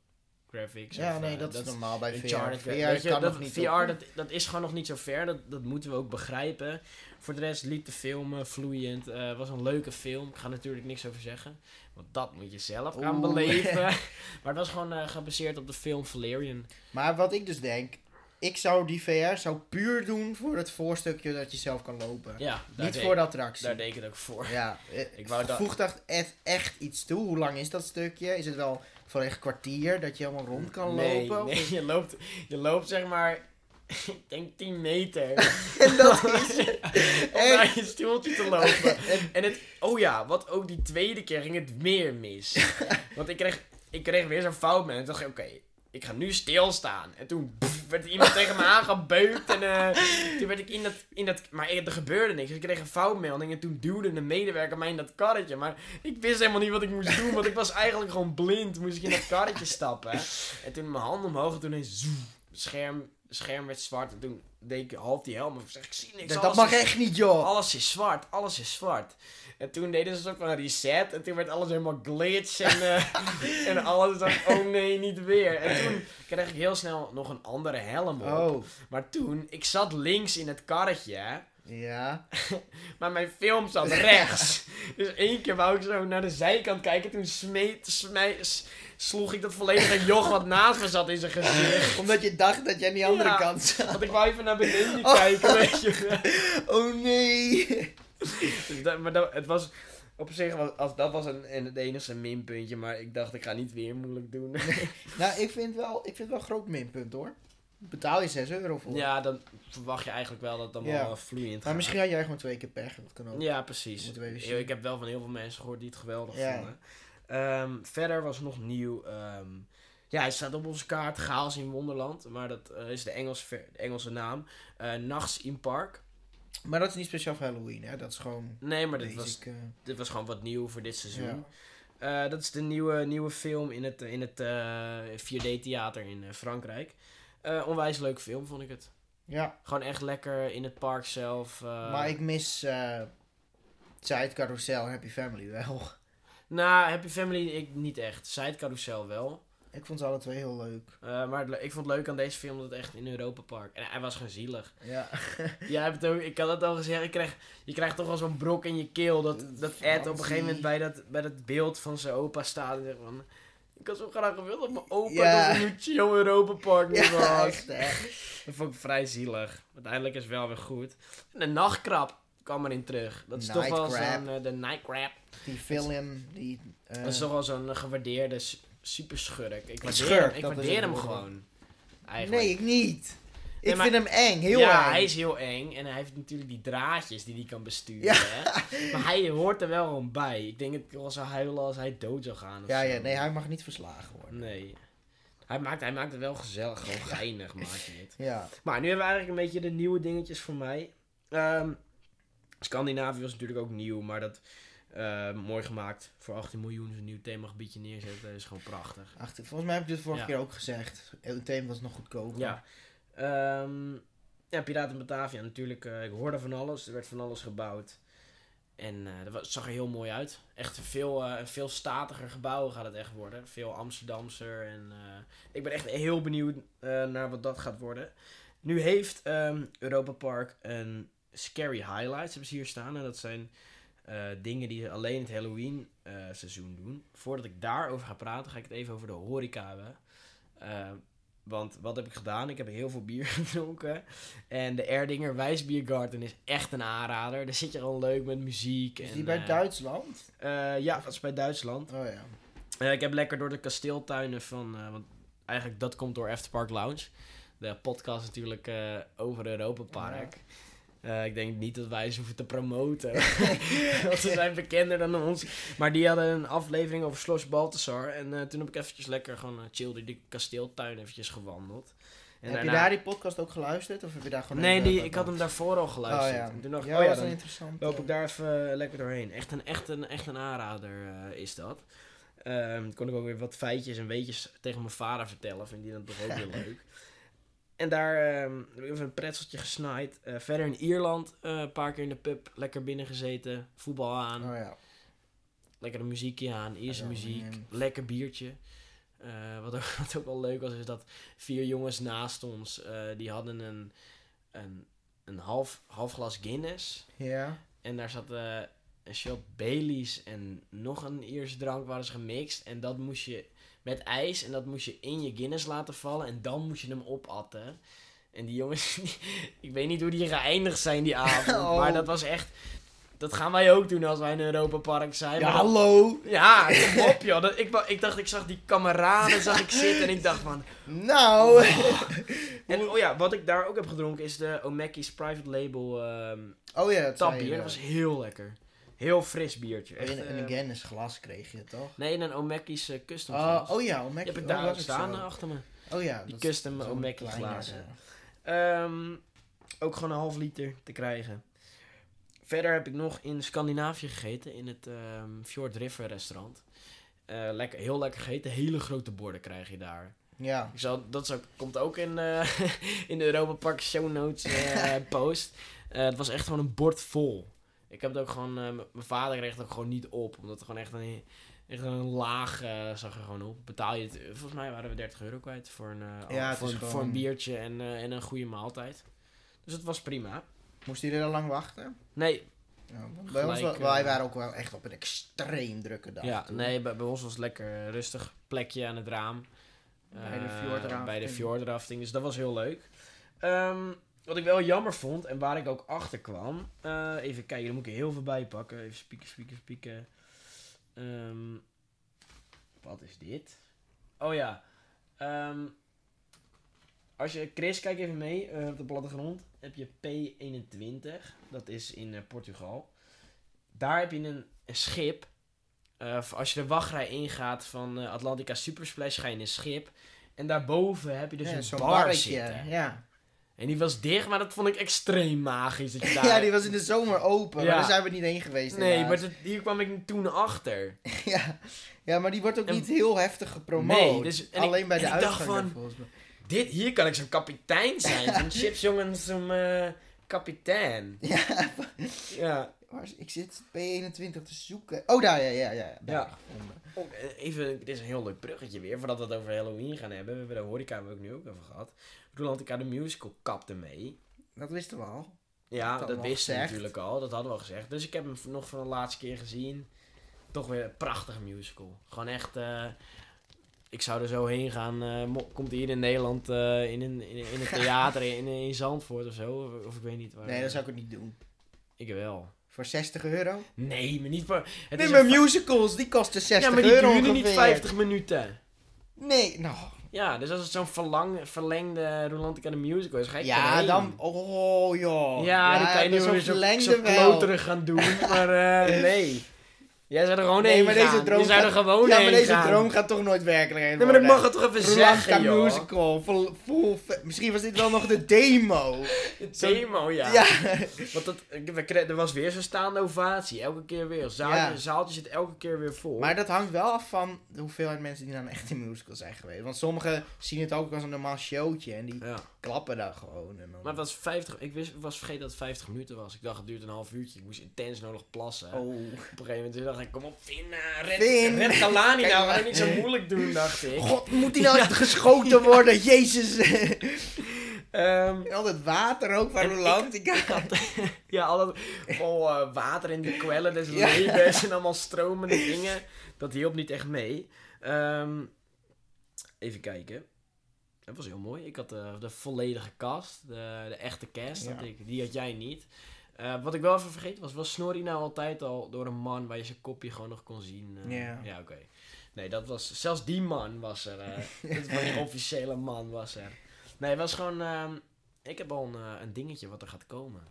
graphics. Ja, of, nee, eh, dat is normaal bij VR. VR je, kan dat, nog niet VR, dat, dat is gewoon nog niet zo ver. Dat, dat moeten we ook begrijpen. Voor de rest liep de film vloeiend. Het was een leuke film. Ik ga natuurlijk niks over zeggen. Want dat moet je zelf gaan beleven. maar het was gewoon eh, gebaseerd op de film Valerian. Maar wat ik dus denk, ik zou die VR zou puur doen voor het voorstukje dat je zelf kan lopen. Ja, niet voor de attractie. daar deed ik het ook voor. Ja, Ik wou dat- voegt echt, echt iets toe? Hoe lang is dat stukje? Is het wel volledig kwartier dat je helemaal rond kan nee, lopen? Nee, je loopt, je loopt zeg maar... Ik denk 10 meter. En dat is. Om Echt? naar je stoeltje te lopen. En- het, oh ja, wat ook die tweede keer ging het meer mis. Want ik kreeg, ik kreeg weer zo'n fout met. En toen dacht ik, oké, ik ga nu stilstaan. En toen pff, werd er iemand tegen me aangebeukt. En eh, toen werd ik in dat, in dat... Maar er gebeurde niks. Ik kreeg een foutmelding. En toen duwde een medewerker mij in dat karretje. Maar ik wist helemaal niet wat ik moest doen. Want ik was eigenlijk gewoon blind. Moest ik in dat karretje stappen. En toen mijn hand omhoog. En toen zoem, scherm, scherm werd zwart. En toen deed ik half die helm. Ik zeg, ik zie niks. dat, alles dat mag is- echt niet, joh. alles is zwart, alles is zwart. En toen deden ze een soort van reset. En toen werd alles helemaal glitch. En, eh, en alles dacht, oh nee, niet weer. En toen kreeg ik heel snel nog een andere helm op. Oh, Maar toen, ik zat links in het karretje. ja. Maar mijn film zat rechts. dus één keer wou ik zo naar de zijkant kijken. Toen smeet, smij- s- sloeg ik dat volledige joch wat naast me zat in zijn gezicht. Omdat je dacht dat jij aan die andere Ja. kant zat. Want ik wou even naar beneden Oh. kijken, weet je. Oh nee. Dus dat, maar dat, het was op zich, was, als, dat was een, een, het enige minpuntje, maar ik dacht ik ga niet weer moeilijk doen. Nou, ik vind, wel, ik vind het wel een groot minpunt hoor. Betaal je 6 euro voor. ja, dan verwacht je eigenlijk wel dat het Ja. wel vloeiend Maar gaat. misschien had jij gewoon twee keer pech. Dat kan ook. Ja, precies. Ik, heb wel van heel veel mensen gehoord die het geweldig Ja. vonden. Ehm, verder was nog nieuw. ehm, ja, hij staat op onze kaart, Chaos in Wonderland. Maar dat eh, is de, Engels, ver- de Engelse naam. Eh Nachts in Park. Maar dat is niet speciaal voor Halloween, hè? Dat is gewoon. Nee, maar dit was, basic, eh, dit was gewoon wat nieuw voor dit seizoen. ja. Eh, dat is de nieuwe, nieuwe film in het, in het eh, 4D-theater in Frankrijk. Onwijs leuke film, vond ik het. ja, Gewoon echt lekker in het park zelf. maar ik mis eh Side Carousel en Happy Family wel. Nou, Happy Family ik niet echt. Side Carousel wel. Ik vond ze alle twee heel leuk. Eh, maar het ik vond het leuk aan deze film dat het echt in Europa Park. En hij was gewoon zielig. Ja. Jij hebt het ook, ik had het al gezegd, je krijgt, je krijgt toch wel zo'n brok in je keel. Dat, dat Ed op een gegeven moment bij dat, bij dat beeld van zijn opa staat en zegt van... Ik had zo graag gewild dat mijn opa Ja. dat een chill Europa Park was. echt. Dat vond ik vrij zielig. Uiteindelijk is het wel weer goed. En de nachtkrab kwam erin terug. Dat is toch wel zo'n... eh, de nightcrab. Die film, die... eh, Dat is toch wel zo'n eh, gewaardeerde s- superschurk. Ik waardeer, Schurk, ik waardeer hem gewoon. Eigenlijk. Nee, ik niet. Ik maar- vind hem eng, heel ja, eng. hij is heel eng. En hij heeft natuurlijk die draadjes die hij kan besturen. Ja. Hè? Maar hij hoort er wel gewoon bij. Ik denk dat ik wel zou huilen als hij dood zou gaan. of Ja, zo. ja, nee, hij mag niet verslagen worden. Nee. Hij maakt, hij maakt het wel gezellig, gewoon geinig maakt hij het. Ja. Maar nu hebben we eigenlijk een beetje de nieuwe dingetjes voor mij. Ehm Scandinavië was natuurlijk ook nieuw, maar dat eh, mooi gemaakt. Voor 18 miljoen is een nieuw themagebiedje neerzetten, is gewoon prachtig. Volgens mij heb ik dit vorige Ja. keer ook gezegd. Het thema was nog goedkoper. Ja. Ehm ja, Piraten Batavia natuurlijk. eh, ik hoorde van alles. Er werd van alles gebouwd. En eh, dat was- zag er heel mooi uit. Echt veel, een veel statiger gebouw gaat het echt worden. Veel Amsterdamser. En ik ben echt heel benieuwd naar wat dat gaat worden. Nu heeft ehm, Europa Park een Scary Highlights hebben ze hier staan. En dat zijn eh, dingen die alleen het Halloween eh, seizoen doen. Voordat ik daarover ga praten, ga ik het even over de horeca hebben. Eh, want wat heb ik gedaan? Ik heb heel veel bier gedronken. En de Erdinger Wijsbiergarten is echt een aanrader. Daar zit je gewoon leuk met muziek. Is en, die bij Duitsland? ja, dat is bij Duitsland. Oh ja. Ik heb lekker door de kasteeltuinen van... want eigenlijk dat komt door Afterpark Lounge. De podcast natuurlijk over Europa Park. Eh, ik denk niet dat wij ze hoeven te promoten. want ze zijn bekender dan ons. Maar die hadden een aflevering over Schloss Balthasar. En eh, toen heb ik eventjes lekker gewoon uh, chill door die kasteeltuin eventjes gewandeld. En heb je daar die podcast ook geluisterd? Of heb je daar gewoon... Nee, die, ik had hem daarvoor al geluisterd. Oh ja. En toen dacht ik, ja, oh ja, was een dan interessant. loop ik daar even lekker doorheen. Echt een, echt een, echt een aanrader is dat. Ehm kon ik ook weer wat feitjes en weetjes tegen mijn vader vertellen. Vind die dan toch ook weer leuk. En daar ik even een pretzeltje gesnaaid. Eh, verder in Ierland eh, een paar keer in de pub lekker binnen gezeten. Voetbal aan. Oh ja. Lekker een muziekje aan. Ierse muziek. man. Lekker biertje. Eh, wat, ook, wat ook wel leuk was, is dat vier jongens naast ons, die hadden een, een, een half, half glas Guinness. Ja. En daar zat een shot Baileys en nog een Ierse drank waren ze gemixt. En dat moest je met ijs en dat moest je in je Guinness laten vallen. En dan moest je hem opatten. En die jongens, die- ik weet niet hoe die geëindigd zijn die avond. Oh. Maar dat was echt, dat gaan wij ook doen als wij in Europa Park zijn. Ja, dat- hallo! ja, kom op joh. Dat, ik, ik dacht, ik zag die kameraden zag ik zitten en ik dacht van... Nou! En oh ja, wat ik daar ook heb gedronken is de Omeki's Private Label ehm Oh ja, dat was heel lekker. Heel fris biertje. Echt, In, in eh, een Guinness glas kreeg je het toch? Nee, in een Omeki's eh, custom Oh, glas. oh ja, Die Omeki. heb ik oh, daar ook staan eh, achter me. Oh ja. Die custom Omeki glazen. eh, Ehm, ook gewoon een half liter te krijgen. Verder heb ik nog in Scandinavië gegeten, in het ehm Fjord River restaurant. Lekker, heel lekker gegeten. Hele grote borden krijg je daar. Ja. Ik zal, dat komt ook in, in de Europa Park show notes post. Het was echt gewoon een bord vol. Ik heb het ook gewoon... eh, mijn vader kreeg het ook gewoon niet op. Omdat het gewoon echt een, echt een laag eh, zag er gewoon op. Betaal je het... Volgens mij waren we 30 euro kwijt voor een, eh, Ja, voor, gewoon- voor een biertje en, eh, en een goede maaltijd. Dus het was prima. Moest hij er al lang wachten? Nee, Ja, bij ons, Gelijk, wij eh, waren ook wel echt op een extreem drukke dag. ja, toen. nee bij, bij ons was het lekker rustig. Plekje aan het raam. Bij de Eh, fjordrafting. Bij de fjordrafting. Dus dat was heel leuk. Ehm, wat ik wel jammer vond en waar ik ook achter kwam. eh, even kijken, dan moet ik er heel veel bij pakken. Even spieken, spieken, spieken. Ehm, wat is dit? Oh ja. Ehm, als je, Chris, kijk even mee eh, op de plattegrond. Heb je P21. Dat is in eh, Portugal. Daar heb je een, een schip. Als je de wachtrij ingaat van Atlantica Supersplash, ga je in een schip. En daarboven heb je dus Ja, een bar barretje. zitten. Ja. En die was dicht, maar dat vond ik extreem magisch. Dat je daar... ja, die was in de zomer open, Ja. maar daar zijn we niet heen geweest. Nee, maar dat- hier kwam ik toen achter. ja. ja, maar die wordt ook En- niet heel heftig gepromoot. Nee, dus- ik- Alleen bij de en ik dacht uitgang van- volgens mij. Dit, hier kan ik zo'n kapitein zijn. Zo'n chipsjongen, zo'n eh, kapitein. Ja, Ja. Waar ik zit P21 te zoeken. Oh, daar, ja, ja, ja. Ja. Oh, eh, even, dit is een heel leuk bruggetje weer, voordat we het over Halloween gaan hebben. We hebben de horeca hebben we ook nu ook over gehad. Rolantica de Musical kapte mee. Dat wisten we al. Ja, dat al wisten we natuurlijk al. Dat hadden we al gezegd. Dus ik heb hem nog voor de laatste keer gezien. Toch weer een prachtige musical. Gewoon echt... eh, ik zou er zo heen gaan. eh, komt hij hier in Nederland in, een, in, in een theater in, in Zandvoort of zo? Of, of ik weet niet waar. Nee, dat zou ik ook niet doen. Ik wel. Voor 60 euro? Nee, maar niet voor... Het nee, maar musicals, die kosten 60 Ja, maar die euro duren niet ongeveer. 50 minuten. Nee, nou... Ja, dus als het zo'n verlang, verlengde Rolantica de Musical is, ga ik Ja, dan... Oh, joh. Ja, dan kan je nu weer zo'n zo, zo kloterig gaan doen, maar eh, nee. Jij zou er gewoon Nee, heen maar gaan. deze droom Je zou er gaat- gewoon Ja, heen maar deze gaan. droom gaat toch nooit werkelijkheid Nee, maar dat mag het toch even zeggen, joh. musical. Full, Misschien was dit wel nog de demo. De demo, ja. Ja. Want dat, er was weer zo'n staande ovatie. Elke keer weer. Zaaltje, Ja. zaaltje zit elke keer weer vol. Maar dat hangt wel af van de hoeveelheid mensen die naar een echte musical zijn geweest. Want sommigen zien het ook als een normaal showtje en die ja. Klappen daar gewoon. En dan... Maar het was 50... Ik wist, was vergeten dat het 50 minuten was. Ik dacht, het duurt een half uurtje. Ik moest intens nodig plassen. Oh. Op een gegeven moment dacht ik, kom op, Finn, eh, red, Finn. red Kalani Kijk nou. maar. Ga niet zo moeilijk doen, dacht ik. God, moet die nou echt geschoten worden? Jezus. En al dat water ook van Rolantica. ja, al dat vol eh, water in die kwellen des Ja. levens en allemaal stromende dingen. Dat hielp niet echt mee. Ehm, even kijken. Dat was heel mooi. Ik had de, de volledige cast, de, de echte cast. Ja. Had ik, die had jij niet. Eh, wat ik wel even vergeten was, was Snorri nou altijd al door een man waar je zijn kopje gewoon nog kon zien? eh? Ja. Ja, oké. Nee, dat was, zelfs die man was er. eh dat was die officiële man was er. Nee, het was gewoon, ehm, ik heb al een, eh, een dingetje wat er gaat komen.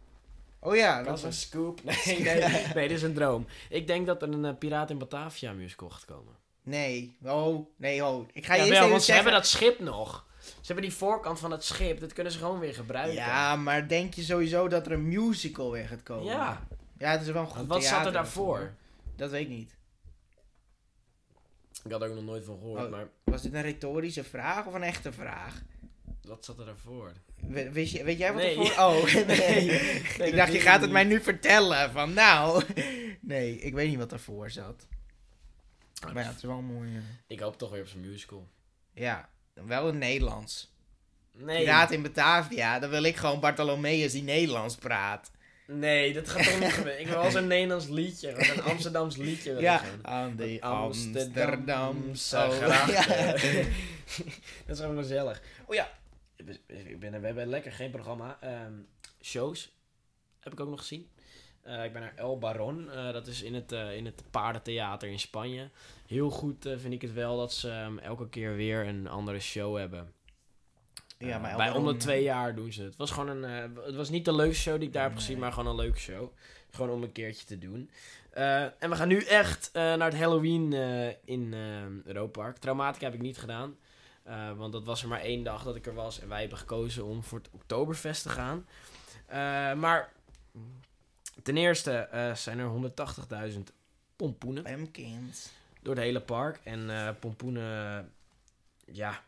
Oh ja, Dat is een was... scoop. Nee, nee, nee, dit is een droom. Ik denk dat er een eh, Piraat in Batavia musical gaat komen. Nee, oh, nee, oh. Ik ga je Ja, eerst wel, want ze zeggen... hebben dat schip nog. Ze hebben die voorkant van het schip, dat kunnen ze gewoon weer gebruiken. Ja, maar denk je sowieso dat er een musical weer gaat komen? Ja. Ja, het is wel een goed Wat zat er daarvoor? Dat weet ik niet. Ik had er ook nog nooit van gehoord, Oh. maar Was dit een retorische vraag of een echte vraag? wat zat er daarvoor? We- Wist je, weet jij wat Nee. er voor... Oh, nee. Nee, ik dacht, je gaat het mij nu vertellen. Van nou... Nee, ik weet niet wat ervoor zat. Maar ja, het is wel mooi. Ik hoop toch weer op zo'n musical. Ja, wel in Nederlands. Nee, Piraat in Batavia, dan wil ik gewoon Bartholomeus die Nederlands praat. nee, dat gaat toch niet gebeuren. Ik wil wel zo'n Nederlands liedje, een Amsterdams liedje. Ja, aan de Amsterdamse Amsterdamse grachten. Ja. dat is gewoon gezellig. Oh ja, ik ben, we hebben lekker geen programma. Ehm, shows heb ik ook nog gezien. Eh, ik ben naar El Baron. eh, dat is in het, eh, in het paardentheater in Spanje. Heel goed vind ik het wel dat ze ehm, elke keer weer een andere show hebben. Ja, maar El bij om Baron- de twee jaar doen ze het. Het was gewoon een. het was niet de leukste show die ik daar heb gezien, maar gewoon een leuke show. Gewoon om een keertje te doen. En we gaan nu echt naar het Halloween in uh, Europa Park. Traumatica heb ik niet gedaan. want dat was er maar één dag dat ik er was. En wij hebben gekozen om voor het Oktoberfest te gaan. Maar ten eerste eh, zijn er 180.000 pompoenen Pumpkins. door het hele park. En eh, pompoenen, ja,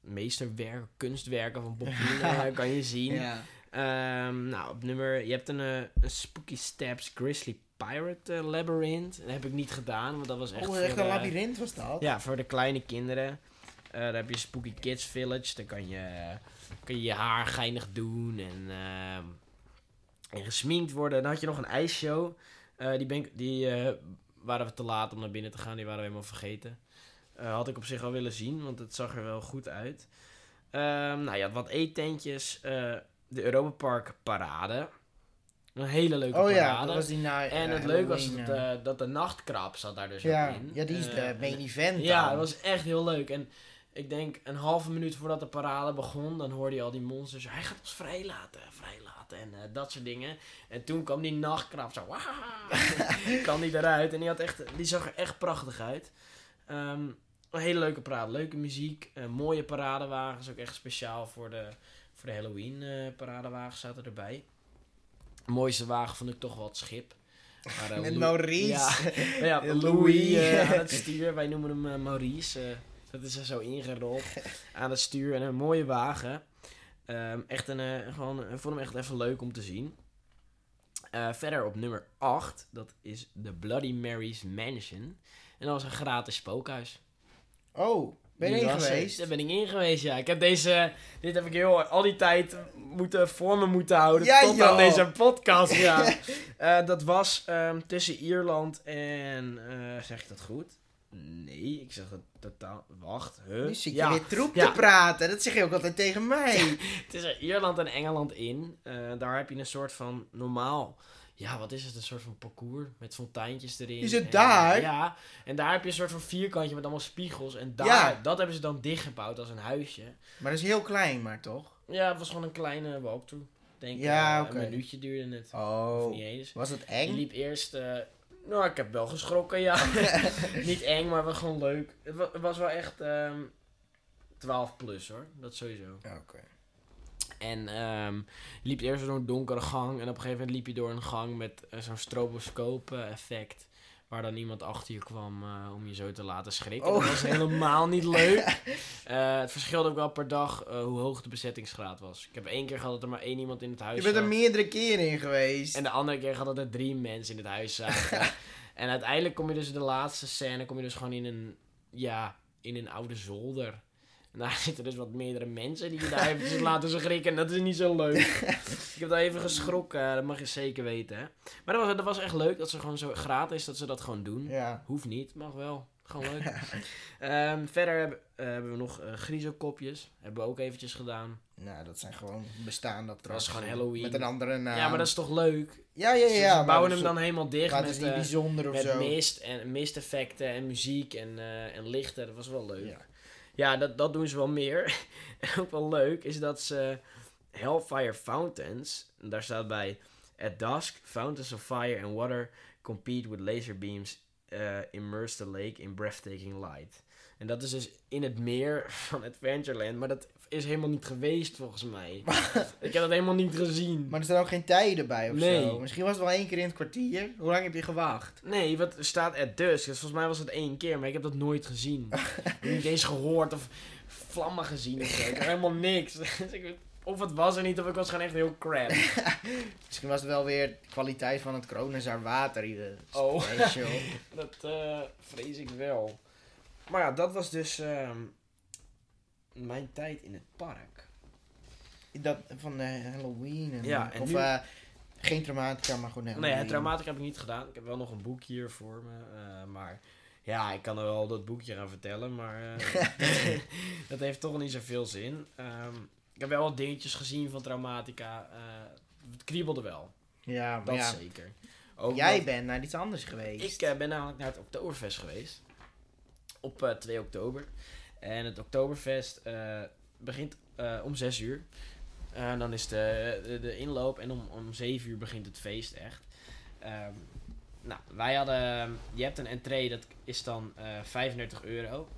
meesterwerken, kunstwerken van pompoenen eh, kan je zien. Ja. Ehm, nou, op nummer, je hebt een, een Spooky Steps Grizzly Pirate Labyrinth. Dat heb ik niet gedaan, want dat was echt Oh, echt een labyrint was dat? Ja, voor de kleine kinderen. Eh daar heb je Spooky Kids Village. Dan kan je kan je, je haar geinig doen en, ehm, en gesminkt worden. Dan had je nog een ijsshow. Eh, die ben die eh, waren we te laat om naar binnen te gaan. Die waren we helemaal vergeten. Eh, had ik op zich wel willen zien, want het zag er wel goed uit. Ehm, nou ja, wat eetentjes. de Europa Park Parade. Een hele leuke Oh ja, parade. dat was die na en het leuke was dat, dat de nachtkrab zat daar dus ja, ook in. ja, die is de main event ja, dan. dat was echt heel leuk. En ik denk een halve minuut voordat de parade begon, dan hoorde je al die monsters. Hij gaat ons vrijlaten, vrijlaten en eh, dat soort dingen. En toen kwam die nachtkrab zo, kwam die eruit. En die, had echt, die zag er echt prachtig uit. Ehm, een hele leuke parade, leuke muziek, eh, mooie paradewagens, ook echt speciaal voor de, voor de Halloween eh paradewagens zaten erbij. De mooiste wagen vond ik toch wel het schip. Waar, eh, Met Maurice. Ja, ja, Louis. Aan het stuur. Wij noemen hem Maurice. Dat is er zo ingerold. aan het stuur. En een mooie wagen. Ehm, echt een, eh, gewoon, ik vond hem echt even leuk om te zien. Eh, verder op nummer 8. Dat is de Bloody Mary's Mansion. En dat was een gratis spookhuis. Oh, ben je er. geweest? Daar ben ik in geweest, ja. Ik heb deze... Dit heb ik heel, al die tijd moeten, voor me moeten houden. Ja, tot joh. aan deze podcast, ja. Eh, dat was ehm, tussen Ierland en... zeg ik dat goed? Nee, ik zeg het totaal... Wacht, huh? Nu zit je ja, weer troep Ja. te praten. Dat zeg je ook altijd tegen mij. tussen Ierland en Engeland in. Eh, daar heb je een soort van normaal... Ja, wat is het? Een soort van parcours met fonteintjes erin. Is het En, daar? Ja, en daar heb je een soort van vierkantje met allemaal spiegels. En daar, Ja. dat hebben ze dan dichtgebouwd als een huisje. Maar dat is heel klein, maar toch? Ja, het was gewoon een kleine walkthrough. Denk, Ja, oké. Een minuutje duurde het. Oh. niet eens. Was het Je eng? liep eerst... eh, nou, ik heb wel geschrokken, ja. niet eng, maar wel gewoon leuk. Het wa- het was wel echt ehm 12 plus, hoor. Dat sowieso. Oké. En ehm, liep eerst door een donkere gang. En op een gegeven moment liep je door een gang met eh, zo'n stroboscoop effect. Waar dan iemand achter je kwam eh, om je zo te laten schrikken. Oh. Dat was helemaal niet leuk. Eh, het verschilde ook wel per dag eh, hoe hoog de bezettingsgraad was. Ik heb één keer gehad dat er maar één iemand in het huis Je bent er zat. meerdere keren in geweest. En de andere keer gehad dat er drie mensen in het huis zaten. en uiteindelijk kom je dus in de laatste scène kom je dus gewoon in een, ja, in een oude zolder. En daar zitten dus wat meerdere mensen die je daar eventjes laten schrikken. En dat is niet zo leuk. ik heb daar even geschrokken, dat mag je zeker weten. Hè. Maar dat was, dat was echt leuk dat ze gewoon zo gratis, dat ze dat gewoon doen. Ja. Hoeft niet, mag wel. Gewoon leuk. Ehm, verder hebben, eh, hebben we nog eh griezelkopjes. Hebben we ook eventjes gedaan. Nou, dat zijn gewoon bestaande Dat is attracties. gewoon Halloween. Met een andere naam. Ja, maar dat is toch leuk? Ja, ja, ja. Ze maar bouwen hem dan helemaal dicht met, niet eh, bijzonder of met zo. mist en misteffecten en muziek en, eh, en lichten. Dat was wel leuk. Ja. Ja, dat, dat doen ze wel meer. en ook wel leuk is dat ze Hellfire Fountains, en daar staat bij At dusk, fountains of fire and water compete with laser beams, uh, immerse the lake in breathtaking light. En dat is dus in het meer van Adventureland, maar dat is helemaal niet geweest volgens mij. Ik heb dat helemaal niet gezien. Maar er staan ook geen tijden bij of Nee. zo. Misschien was het wel één keer in het kwartier. Hoe lang heb je gewacht? Nee, wat er staat at dusk. Dus volgens mij was het één keer, maar ik heb dat nooit gezien. ik heb niet eens gehoord of vlammen gezien of zo. Ik heb helemaal niks. Dus of het was er niet, of ik was gewoon echt heel crap. Misschien was het wel weer de kwaliteit van het Kronenzaar water. de Oh. special. Dat eh, vrees ik wel. Maar ja, dat was dus ehm, mijn tijd in het park. dat van eh, Halloween. En, Ja, en of nu- eh, geen traumatica, maar gewoon Halloween. Nee, het traumatic heb ik niet gedaan. Ik heb wel nog een boek hier voor me. eh, maar ja, ik kan er wel dat boekje gaan vertellen. Maar dat heeft toch niet zoveel zin. Ehm, ik heb wel wat dingetjes gezien van traumatica. het kriebelde wel. Ja, maar Dat ja. zeker. Ook Jij bent naar iets anders geweest. Ik ben namelijk naar het Oktoberfest geweest. Op eh, 2 oktober. En het Oktoberfest eh, begint eh, om 6 uur. En dan is de, de, de inloop en om, om 7 uur begint het feest echt. Ehm, nou, wij hadden... Je hebt een entree, dat is dan eh 35 euro.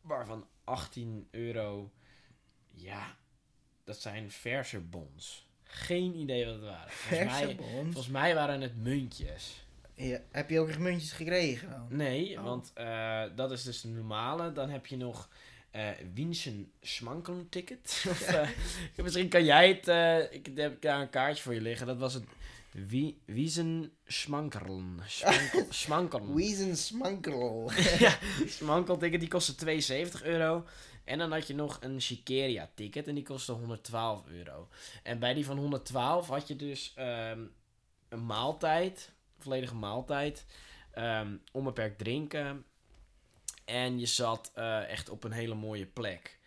Waarvan 18 euro... Ja, dat zijn verse bons. Geen idee wat het waren. Volgens mij, bons. volgens mij waren het muntjes. Ja, heb je ook echt muntjes gekregen? Nee, Oh. want eh, dat is dus de normale. Dan heb je nog eh Wiensen Schmankeln ticket. of, eh, misschien kan jij het... ik heb daar een kaartje voor je liggen. Dat was het Wie, Wiesen Schmankerlen. Schmankel, Schmankerlen. Weezen Smankerl. ja, Schmankel ticket die kostte 72 euro. En dan had je nog een Chiqueria ticket en die kostte 112 euro. En bij die van 112 had je dus ehm, een maaltijd, volledige maaltijd, ehm, onbeperkt drinken. En je zat eh, echt op een hele mooie plek.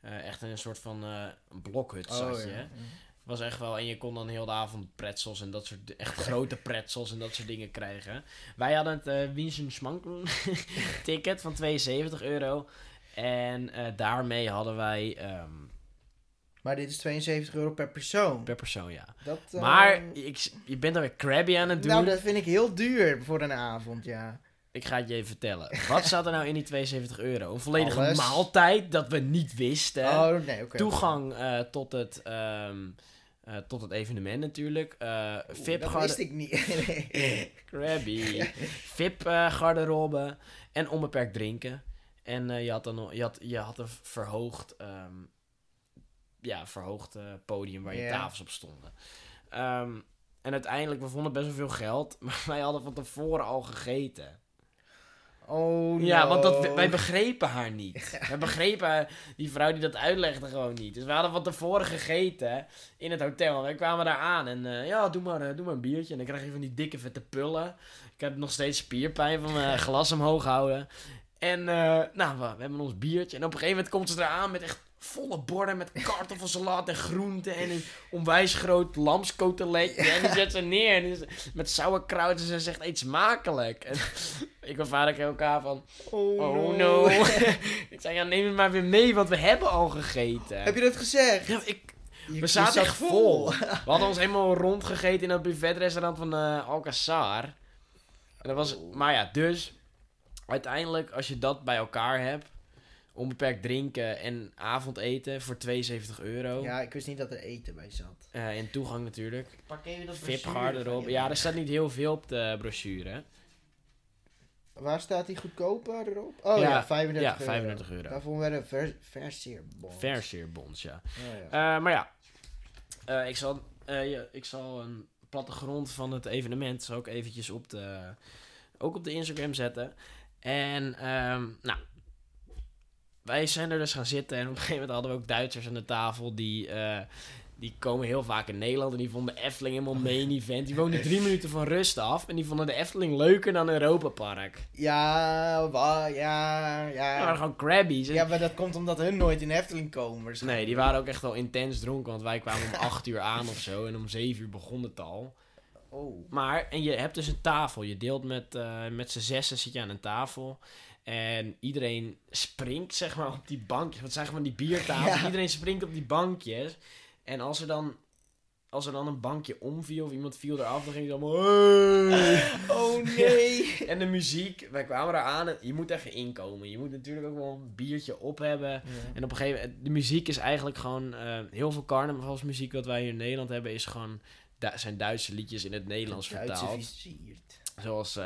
Eh, echt in een soort van eh, blokhut zat je. Oh, ja. Was echt wel, en je kon dan heel de avond pretzels en dat soort, echt grote pretzels en dat soort dingen krijgen. Wij hadden het uh, ticket van 72 euro. En daarmee hadden wij ehm, Maar dit is 72 euro per persoon. per persoon, ja. Dat, eh, Maar ik, je bent dan weer crabby aan het doen. Nou, dat vind ik heel duur voor een avond, ja. Ik ga het je even vertellen. Wat zat er nou in die 72 euro? Een volledige Alles. maaltijd dat we niet wisten. Oh, nee, oké. Toegang eh, tot, het, ehm, eh, tot het evenement natuurlijk. Oeh, VIP Dat wist ik niet. Nee. Krabby. VIP eh, garderobe. En onbeperkt drinken. En je, had dan je, had, je had een verhoogd, ehm, ja, verhoogd eh, podium waar je Ja. tafels op stonden. Ehm, en uiteindelijk, we vonden best wel veel geld. Maar wij hadden van tevoren al gegeten. Oh, Ja, want dat, wij begrepen haar niet. Wij begrepen die vrouw die dat uitlegde gewoon niet. Dus we hadden van tevoren gegeten in het hotel. En wij kwamen daar aan en eh, ja, doe maar, eh, doe maar een biertje. En dan krijg je van die dikke vette pullen. Ik heb nog steeds spierpijn van mijn glas omhoog houden. En nou, we, we hebben ons biertje. En op een gegeven moment komt ze eraan met echt volle borden met kartoffelsalat en groenten. En een onwijs groot lamskoteletje. En die zet ze neer. En die met sauerkraut. En ze zegt, eet smakelijk. En ik en vader keken elkaar van... Oh, Oh no. ik zei, ja, neem het maar weer mee, want we hebben al gegeten. Heb je dat gezegd? Ja, ik, Je- we zaten zat echt vol. We hadden ons helemaal rondgegeten in dat buffetrestaurant van eh Alcazar. En dat was, Oh. maar ja, dus uiteindelijk als je dat bij elkaar hebt, onbeperkt drinken en avondeten voor 72 euro. Ja, ik wist niet dat er eten bij zat. eh, en toegang natuurlijk. Even dat VIP garderobe. Ja, er staat niet heel veel op de brochure. Waar staat die goedkoper erop? Oh ja, Ja, 35 Ja, euro. 35 euro. Daarvoor werden vers, verseerbons. Verseerbons, ja. Oh, ja. Eh, maar ja, eh, ik, zal, eh, ja, ik zal een plattegrond van het evenement zal ik eventjes op de, ook op de Instagram zetten. En ehm, nou, wij zijn er dus gaan zitten en op een gegeven moment hadden we ook Duitsers aan de tafel die, eh, die komen heel vaak in Nederland en die vonden de Efteling helemaal main event. Die woonden drie minuten van rust af en die vonden de Efteling leuker dan Europa Park. Ja, wa, ja, Die waren ja. gewoon crabbies. Ja, maar dat komt omdat hun nooit in de Efteling komen. waarschijnlijk. Nee, die waren ook echt wel intens dronken, want wij kwamen om 8 uur aan of zo en om 7 uur begon het al. Oh. Maar, en je hebt dus een tafel. Je deelt met, eh, met z'n zessen zit je aan een tafel. En iedereen springt, zeg maar, op die bankjes. Wat zijn gewoon die biertafels. Ja. Iedereen springt op die bankjes. En als er dan, als er dan een bankje omviel of iemand viel eraf, dan ging het allemaal... "Hey!" Oh nee. En de muziek, wij kwamen eraan en je moet even inkomen. Je moet natuurlijk ook wel een biertje op hebben. En op een gegeven moment, de muziek is eigenlijk gewoon eh, heel veel carnavalsmuziek wat wij hier in Nederland hebben, is gewoon Du- zijn Duitse liedjes in het Nederlands Duitse vertaald. Zoals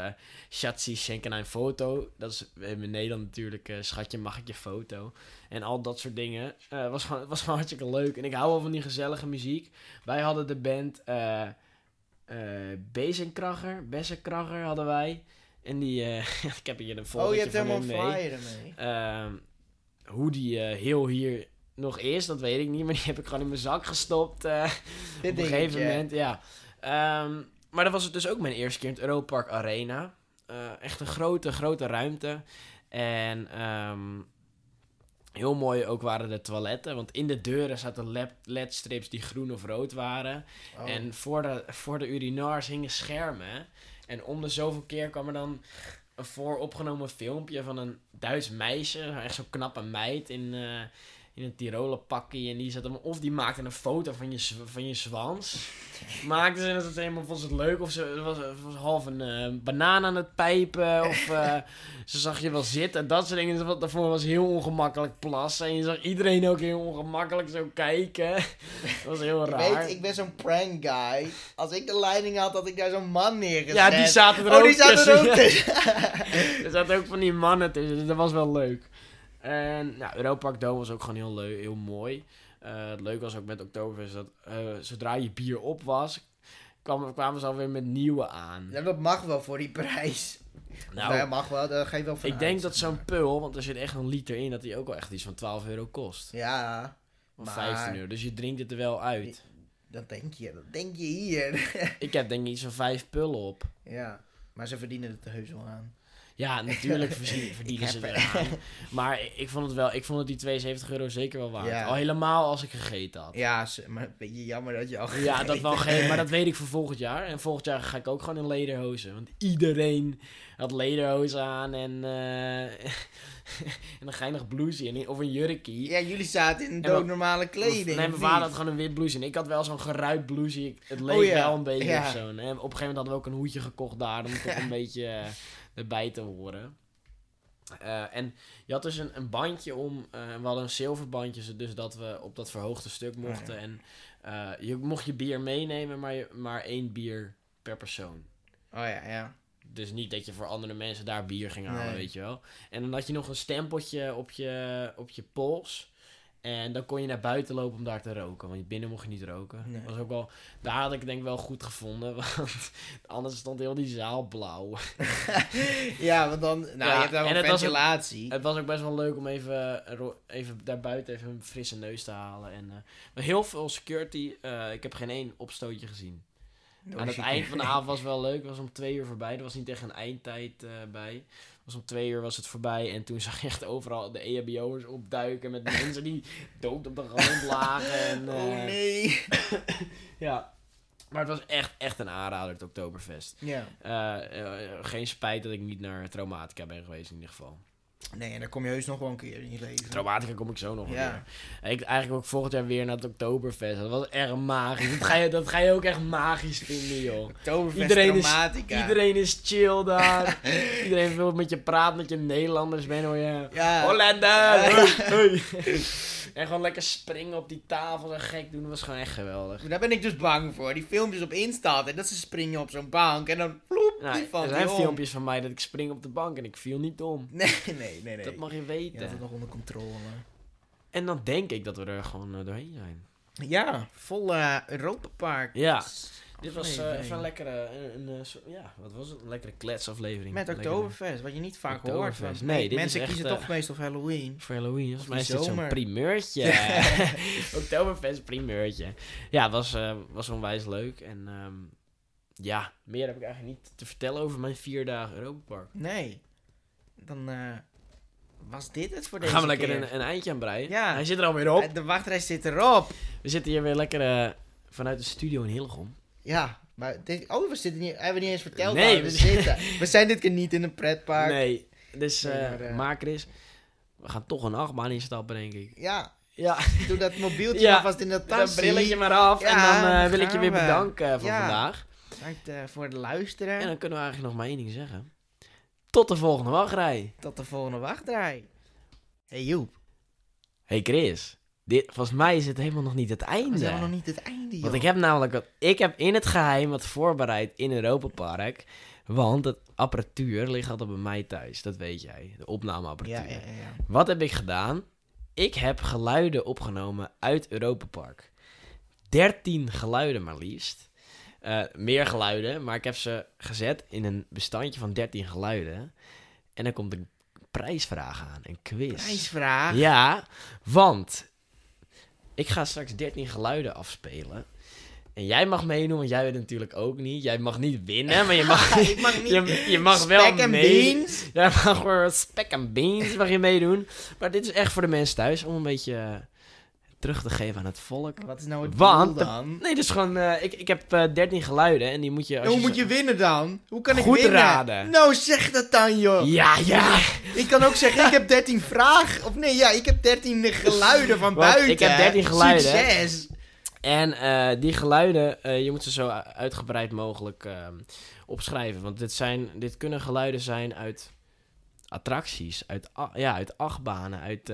Schatzi, schenken een foto. Dat is in Nederland natuurlijk eh, Schatje, mag ik je foto? En al dat soort dingen. Eh was, gewoon, was gewoon hartstikke leuk. En ik hou wel van die gezellige muziek. Wij hadden de band eh eh Bezenkracher, Bessenkracher hadden wij. En die, ik heb hier een Oh, fotootje je hebt helemaal mee. ermee. Ehm, hoe die heel hier nog is, dat weet ik niet. Maar die heb ik gewoon in mijn zak gestopt. op een gegeven moment, ja. Ehm, maar dat was het dus ook mijn eerste keer in het Europa Park Arena. Eh, echt een grote, grote ruimte. En ehm, heel mooi ook waren de toiletten. Want in de deuren zaten led- ledstrips die groen of rood waren. Oh. En voor de, voor de urinoirs hingen schermen. En om de zoveel keer kwam er dan een vooropgenomen filmpje van een Duits meisje. Echt zo'n knappe meid in, eh, in een Tiroler pakje. En die zat hem, of die maakte een foto van je, van je zwans. maakte ze en dat helemaal vond ze het leuk. Of ze was, was half een eh, banaan aan het pijpen. Of eh, ze zag je wel zitten. Dat soort dingen. Dat daarvoor was heel ongemakkelijk plassen. En je zag iedereen ook heel ongemakkelijk zo kijken. dat was heel raar. weet, ik ben zo'n prank guy. Als ik de leiding had, had ik daar zo'n man neergezet. Ja, die zaten er Oh, ook die zaten er ook tussen. er zaten ook van die mannen tussen, dus dat was wel leuk. En nou, Europa Park was ook gewoon heel leuk, heel mooi. Eh, het leuke was ook met Oktoberfest dat eh, zodra je bier op was, kwamen, kwamen ze alweer met nieuwe aan. Ja, dat mag wel voor die prijs. Nou, dat mag wel, daar ga je wel van ik denk dat zo'n pul, want er zit echt een liter in, dat die ook wel echt iets van 12 euro kost. Ja, Of Maar- 15 euro, dus je drinkt het er wel uit. dat denk je. Dat denk je hier. Ik heb denk ik iets van 5 pullen op. ja, maar ze verdienen het heus wel aan. Ja, natuurlijk verdien- verdienen ze eraan. Maar ik- vond het wel, ik vond het die 72 euro zeker wel waard. Ja. Al helemaal als ik gegeten had. Ja, maar een beetje jammer dat je al Ja, dat wel geen, maar dat weet ik voor volgend jaar. En volgend jaar ga ik ook gewoon in lederhozen. Want iedereen had lederhozen aan en, eh en een geinig blouseje en- of een jurkie. Ja, jullie zaten in doodnormale kleding. Nee, mijn vader had gewoon een wit blouseje. En ik had wel zo'n geruit blouseje. Het leek Oh ja, wel een beetje ja. of zo. En op een gegeven moment hadden we ook een hoedje gekocht daar. Om toch een beetje eh, erbij te horen. Eh, en je had dus een, een bandje om. eh, we hadden een zilverbandje, dus dat we op dat verhoogde stuk mochten. En eh, je mocht je bier meenemen, maar, je, maar één bier per persoon. Oh ja, ja. Dus niet dat je voor andere mensen daar bier ging halen, Nee. weet je wel. En dan had je nog een stempeltje op je, op je pols. En dan kon je naar buiten lopen om daar te roken. Want binnen mocht je niet roken. Nee. Was ook wel, daar had ik het denk ik wel goed gevonden. Want anders stond heel die zaal blauw. ja, want dan... Nou, Ja, je hebt daar wel het was ook- ventilatie. Het was ook best wel leuk om even, eh, even daarbuiten even een frisse neus te halen. En, eh, maar heel veel security. eh, ik heb geen één opstootje gezien. Aan het eind van de avond was wel leuk. Het was om twee uur voorbij. Er was niet echt een eindtijd bij. Was om twee uur was het voorbij. En toen zag je echt overal de EHBO'ers opduiken. Met mensen die dood op de grond lagen. En, Oh eh, nee. Ja. Maar het was echt, echt een aanrader, het Oktoberfest. Ja. Eh, eh, geen spijt dat ik niet naar Traumatica ben geweest in ieder geval. Nee, en dan kom je heus nog wel een keer in je leven. Traumatica kom ik zo nog wel Ja. weer. Ik eigenlijk ook volgend jaar weer naar het Oktoberfest. Dat was erg magisch. dat, ga je, dat ga je ook echt magisch vinden, joh. Oktoberfest Iedereen is, Traumatica. iedereen is chill daar. iedereen wil met je praten, met je Nederlanders ben hoor je. Ja. Hollander! Ja. Hey, hey. en gewoon lekker springen op die tafel en gek doen. Dat was gewoon echt geweldig. Daar ben ik dus bang voor. Die filmpjes op Insta, en dat ze springen op zo'n bank en dan ploep, Nou, die valt er zijn filmpjes van mij dat ik spring op de bank en ik viel niet om. Nee, nee, nee, nee. Dat mag je Je weten. had het nog onder controle. En dan denk ik dat we er gewoon eh, doorheen zijn. Ja, vol eh Europa Park. Ja. Dit was eh, even een lekkere, een, ja, wat was het? Een lekkere kletsaflevering. Met Oktoberfest, wat je niet vaak hoort. Want Nee, dit mensen is echt, kiezen toch meestal voor Halloween. Voor Halloween. Volgens mij is dit zo'n primeurtje. Oktoberfest primeurtje. Ja, het was, was onwijs leuk. En ehm, ja, meer heb ik eigenlijk niet te vertellen over mijn vier dagen Europa Park. Nee. Dan eh, was dit het voor deze gaan we lekker keer. een, een eindje aan breien. Ja. Hij zit er alweer op. De wachtrij zit erop. We zitten hier weer lekker eh, vanuit de studio in Hillegom. Ja, maar dit, oh, we zitten niet, hebben we niet eens verteld Nee, waar we we- zitten. We zijn dit keer niet in een pretpark. Nee, dus Nee, eh maar, eh, we gaan toch een achtbaan instappen, denk ik. Ja, Ja, doe dat mobieltje Ja, alvast in dat dat tasje. brilletje maar af. Ja, en dan wil ik je weer we. bedanken voor Ja. vandaag. Bedankt voor het luisteren. En dan kunnen we eigenlijk nog maar één ding zeggen. Tot de volgende wachtrij. Tot de volgende wachtrij. Hey Joep, Hey Chris, dit, volgens mij is het helemaal nog niet het einde. zijn nog niet het einde, joh. Want ik heb namelijk wat, ik heb in het geheim wat voorbereid in Europa Park. Want het apparatuur ligt altijd bij mij thuis, dat weet jij. De opnameapparatuur. Ja, ja, ja. Wat heb ik gedaan? Ik heb geluiden opgenomen uit Europa Park. 13 geluiden maar liefst. Eh, meer geluiden, maar ik heb ze gezet in een bestandje van 13 geluiden. En dan komt een prijsvraag aan, een quiz. Prijsvraag. Ja, want ik ga straks 13 geluiden afspelen. En jij mag meedoen, want jij weet het natuurlijk ook niet. Jij mag niet winnen, maar je mag, ik mag niet je, je mag wel spek en meedoen. beans. Jij mag gewoon spek en beans mag je meedoen. Maar dit is echt voor de mensen thuis om een beetje eh, terug te geven aan het volk. Wat is nou het Want- doel dan? Nee, dus gewoon, eh, ik, ik heb eh 13 geluiden en die moet je... Als Hoe je moet je winnen dan? Hoe kan ik Goed winnen? raden. Nou, zeg dat dan, joh. Ja, ja. Ik kan ook zeggen, ik heb 13 vragen. Of nee, ja, ik heb 13 geluiden van Want buiten. ik heb 13 geluiden. Succes. En eh, die geluiden, je moet ze zo uitgebreid mogelijk ehm, opschrijven. Want dit, zijn, dit kunnen geluiden zijn uit attracties, uit, ja, uit achtbanen, uit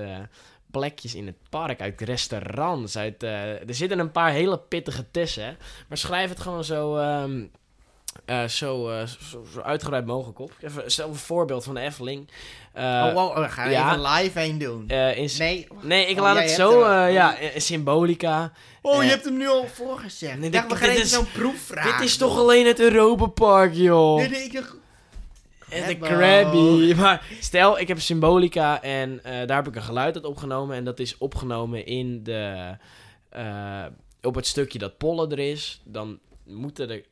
plekjes in het park, uit restaurants. Uit, eh, er zitten een paar hele pittige tussen. Maar schrijf het gewoon zo, eh, zo, eh, zo, zo uitgebreid mogelijk op. Even stel een voorbeeld van de Efteling. Oh, wow, we gaan ja. even live heen doen. in, nee. nee, ik Oh, laat het zo, ja, symbolica. Oh, je hebt hem nu al voorgezegd. nee, ik dacht, dit- we gaan even is- zo'n proefvraag Dit is toch alleen het Europa Park, joh. Nee, nee, ik dacht... En de. Krabby. Maar stel, ik heb Symbolica en eh, daar heb ik een geluid uit opgenomen. En dat is opgenomen in de, eh, op het stukje dat pollen er is. Dan moeten er,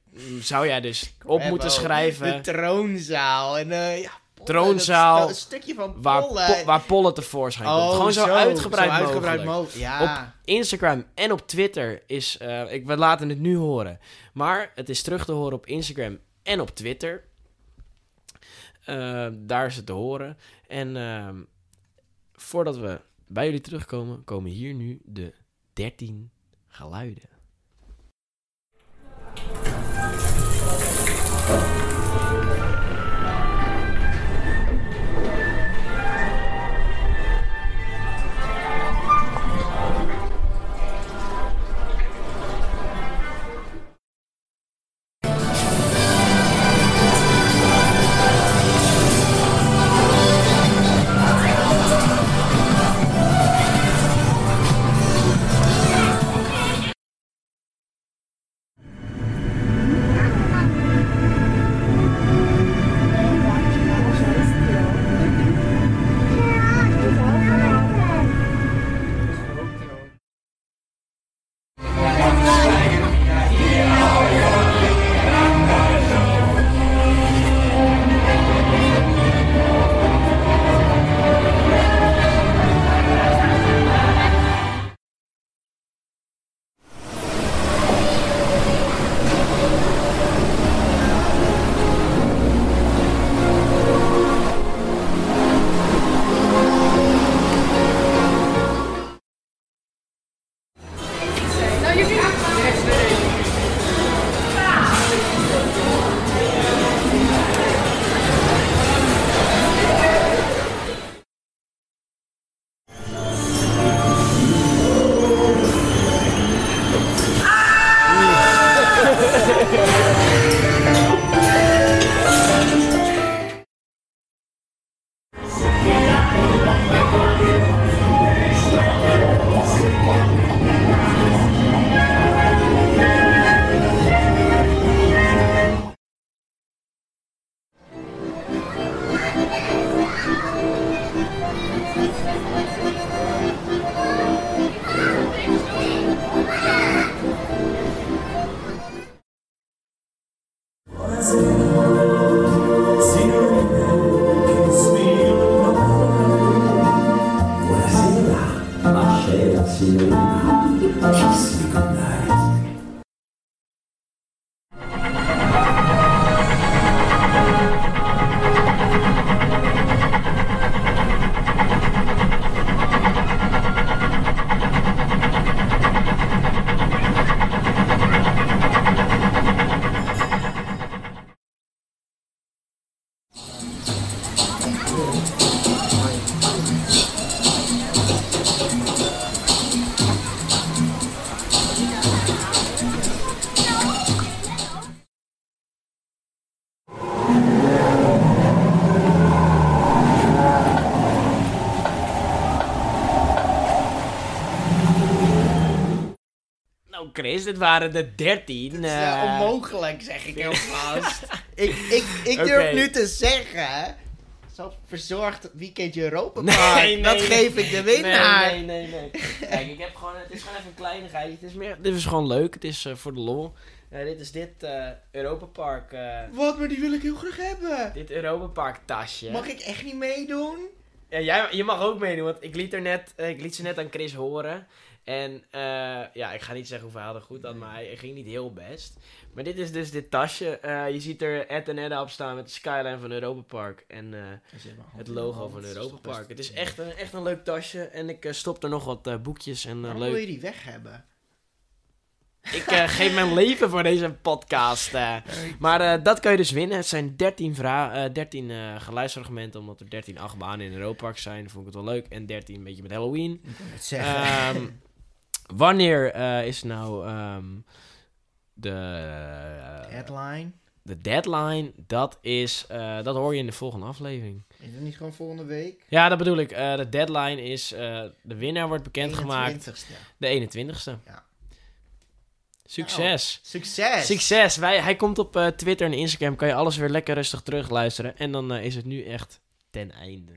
zou jij dus op Crabbo. moeten De schrijven troonzaal. En eh ja... Troonzaal, dat- dat stukje van waar, pollen. po- waar pollen tevoorschijn komt. Oh, Gewoon zo, uitgebreid, zo uitgebreid mogelijk. mogelijk. Ja. Instagram en op Twitter is... ik, we laten het nu horen. Maar het is terug te horen op Instagram en op Twitter. Eh, daar is het te horen. En ehm, voordat we bij jullie terugkomen, komen hier nu de 13 geluiden. Chris, dit waren de 13. Dat is eh, onmogelijk, zeg ik heel vast. ik, ik, ik durf nu te zeggen... Zo'n verzorgd weekendje Europa Nee, Park, nee, dat nee. geef ik de winnaar. Nee, nee, nee. nee. Kijk, ik heb gewoon, het is gewoon even een kleinigheid. Het is meer, dit is gewoon leuk. Het is eh, voor de lol. Eh, dit is dit eh Europa Park. Wat, maar die wil ik heel graag hebben. dit Europa Park tasje. Mag ik echt niet meedoen? Ja, jij, je mag ook meedoen, want ik liet, er net, ik liet ze net aan Chris horen. En eh, ja, ik ga niet zeggen hoeveel hij er goed had, maar hij ging niet heel best. Maar dit is dus dit tasje. Eh, je ziet er Ed en Edda op staan met de skyline van Europa Park. En eh, het logo van Europa Park. Het is echt een, echt een leuk tasje. En ik stop er nog wat boekjes en Waarom wil leuk. je die weg hebben? Ik geef mijn leven voor deze podcast. Maar dat kan je dus winnen. Het zijn 13, vra- eh 13 eh, geluidsfragmenten, omdat er 13 achtbanen in Europa Park zijn. Vond ik het wel leuk. En 13 een beetje met Halloween. Ik wil het zeggen. wanneer eh, is nou ehm, de, eh, Headline. de deadline? Dat, is, eh, dat hoor je in de volgende aflevering. Is het niet gewoon volgende week? Ja, dat bedoel ik. De deadline is, de winnaar wordt bekendgemaakt 21ste. de 21ste. Ja. Succes! Succes! Succes! Wij, hij komt op Twitter en Instagram. Kan je alles weer lekker rustig terugluisteren. En dan is het nu echt ten einde.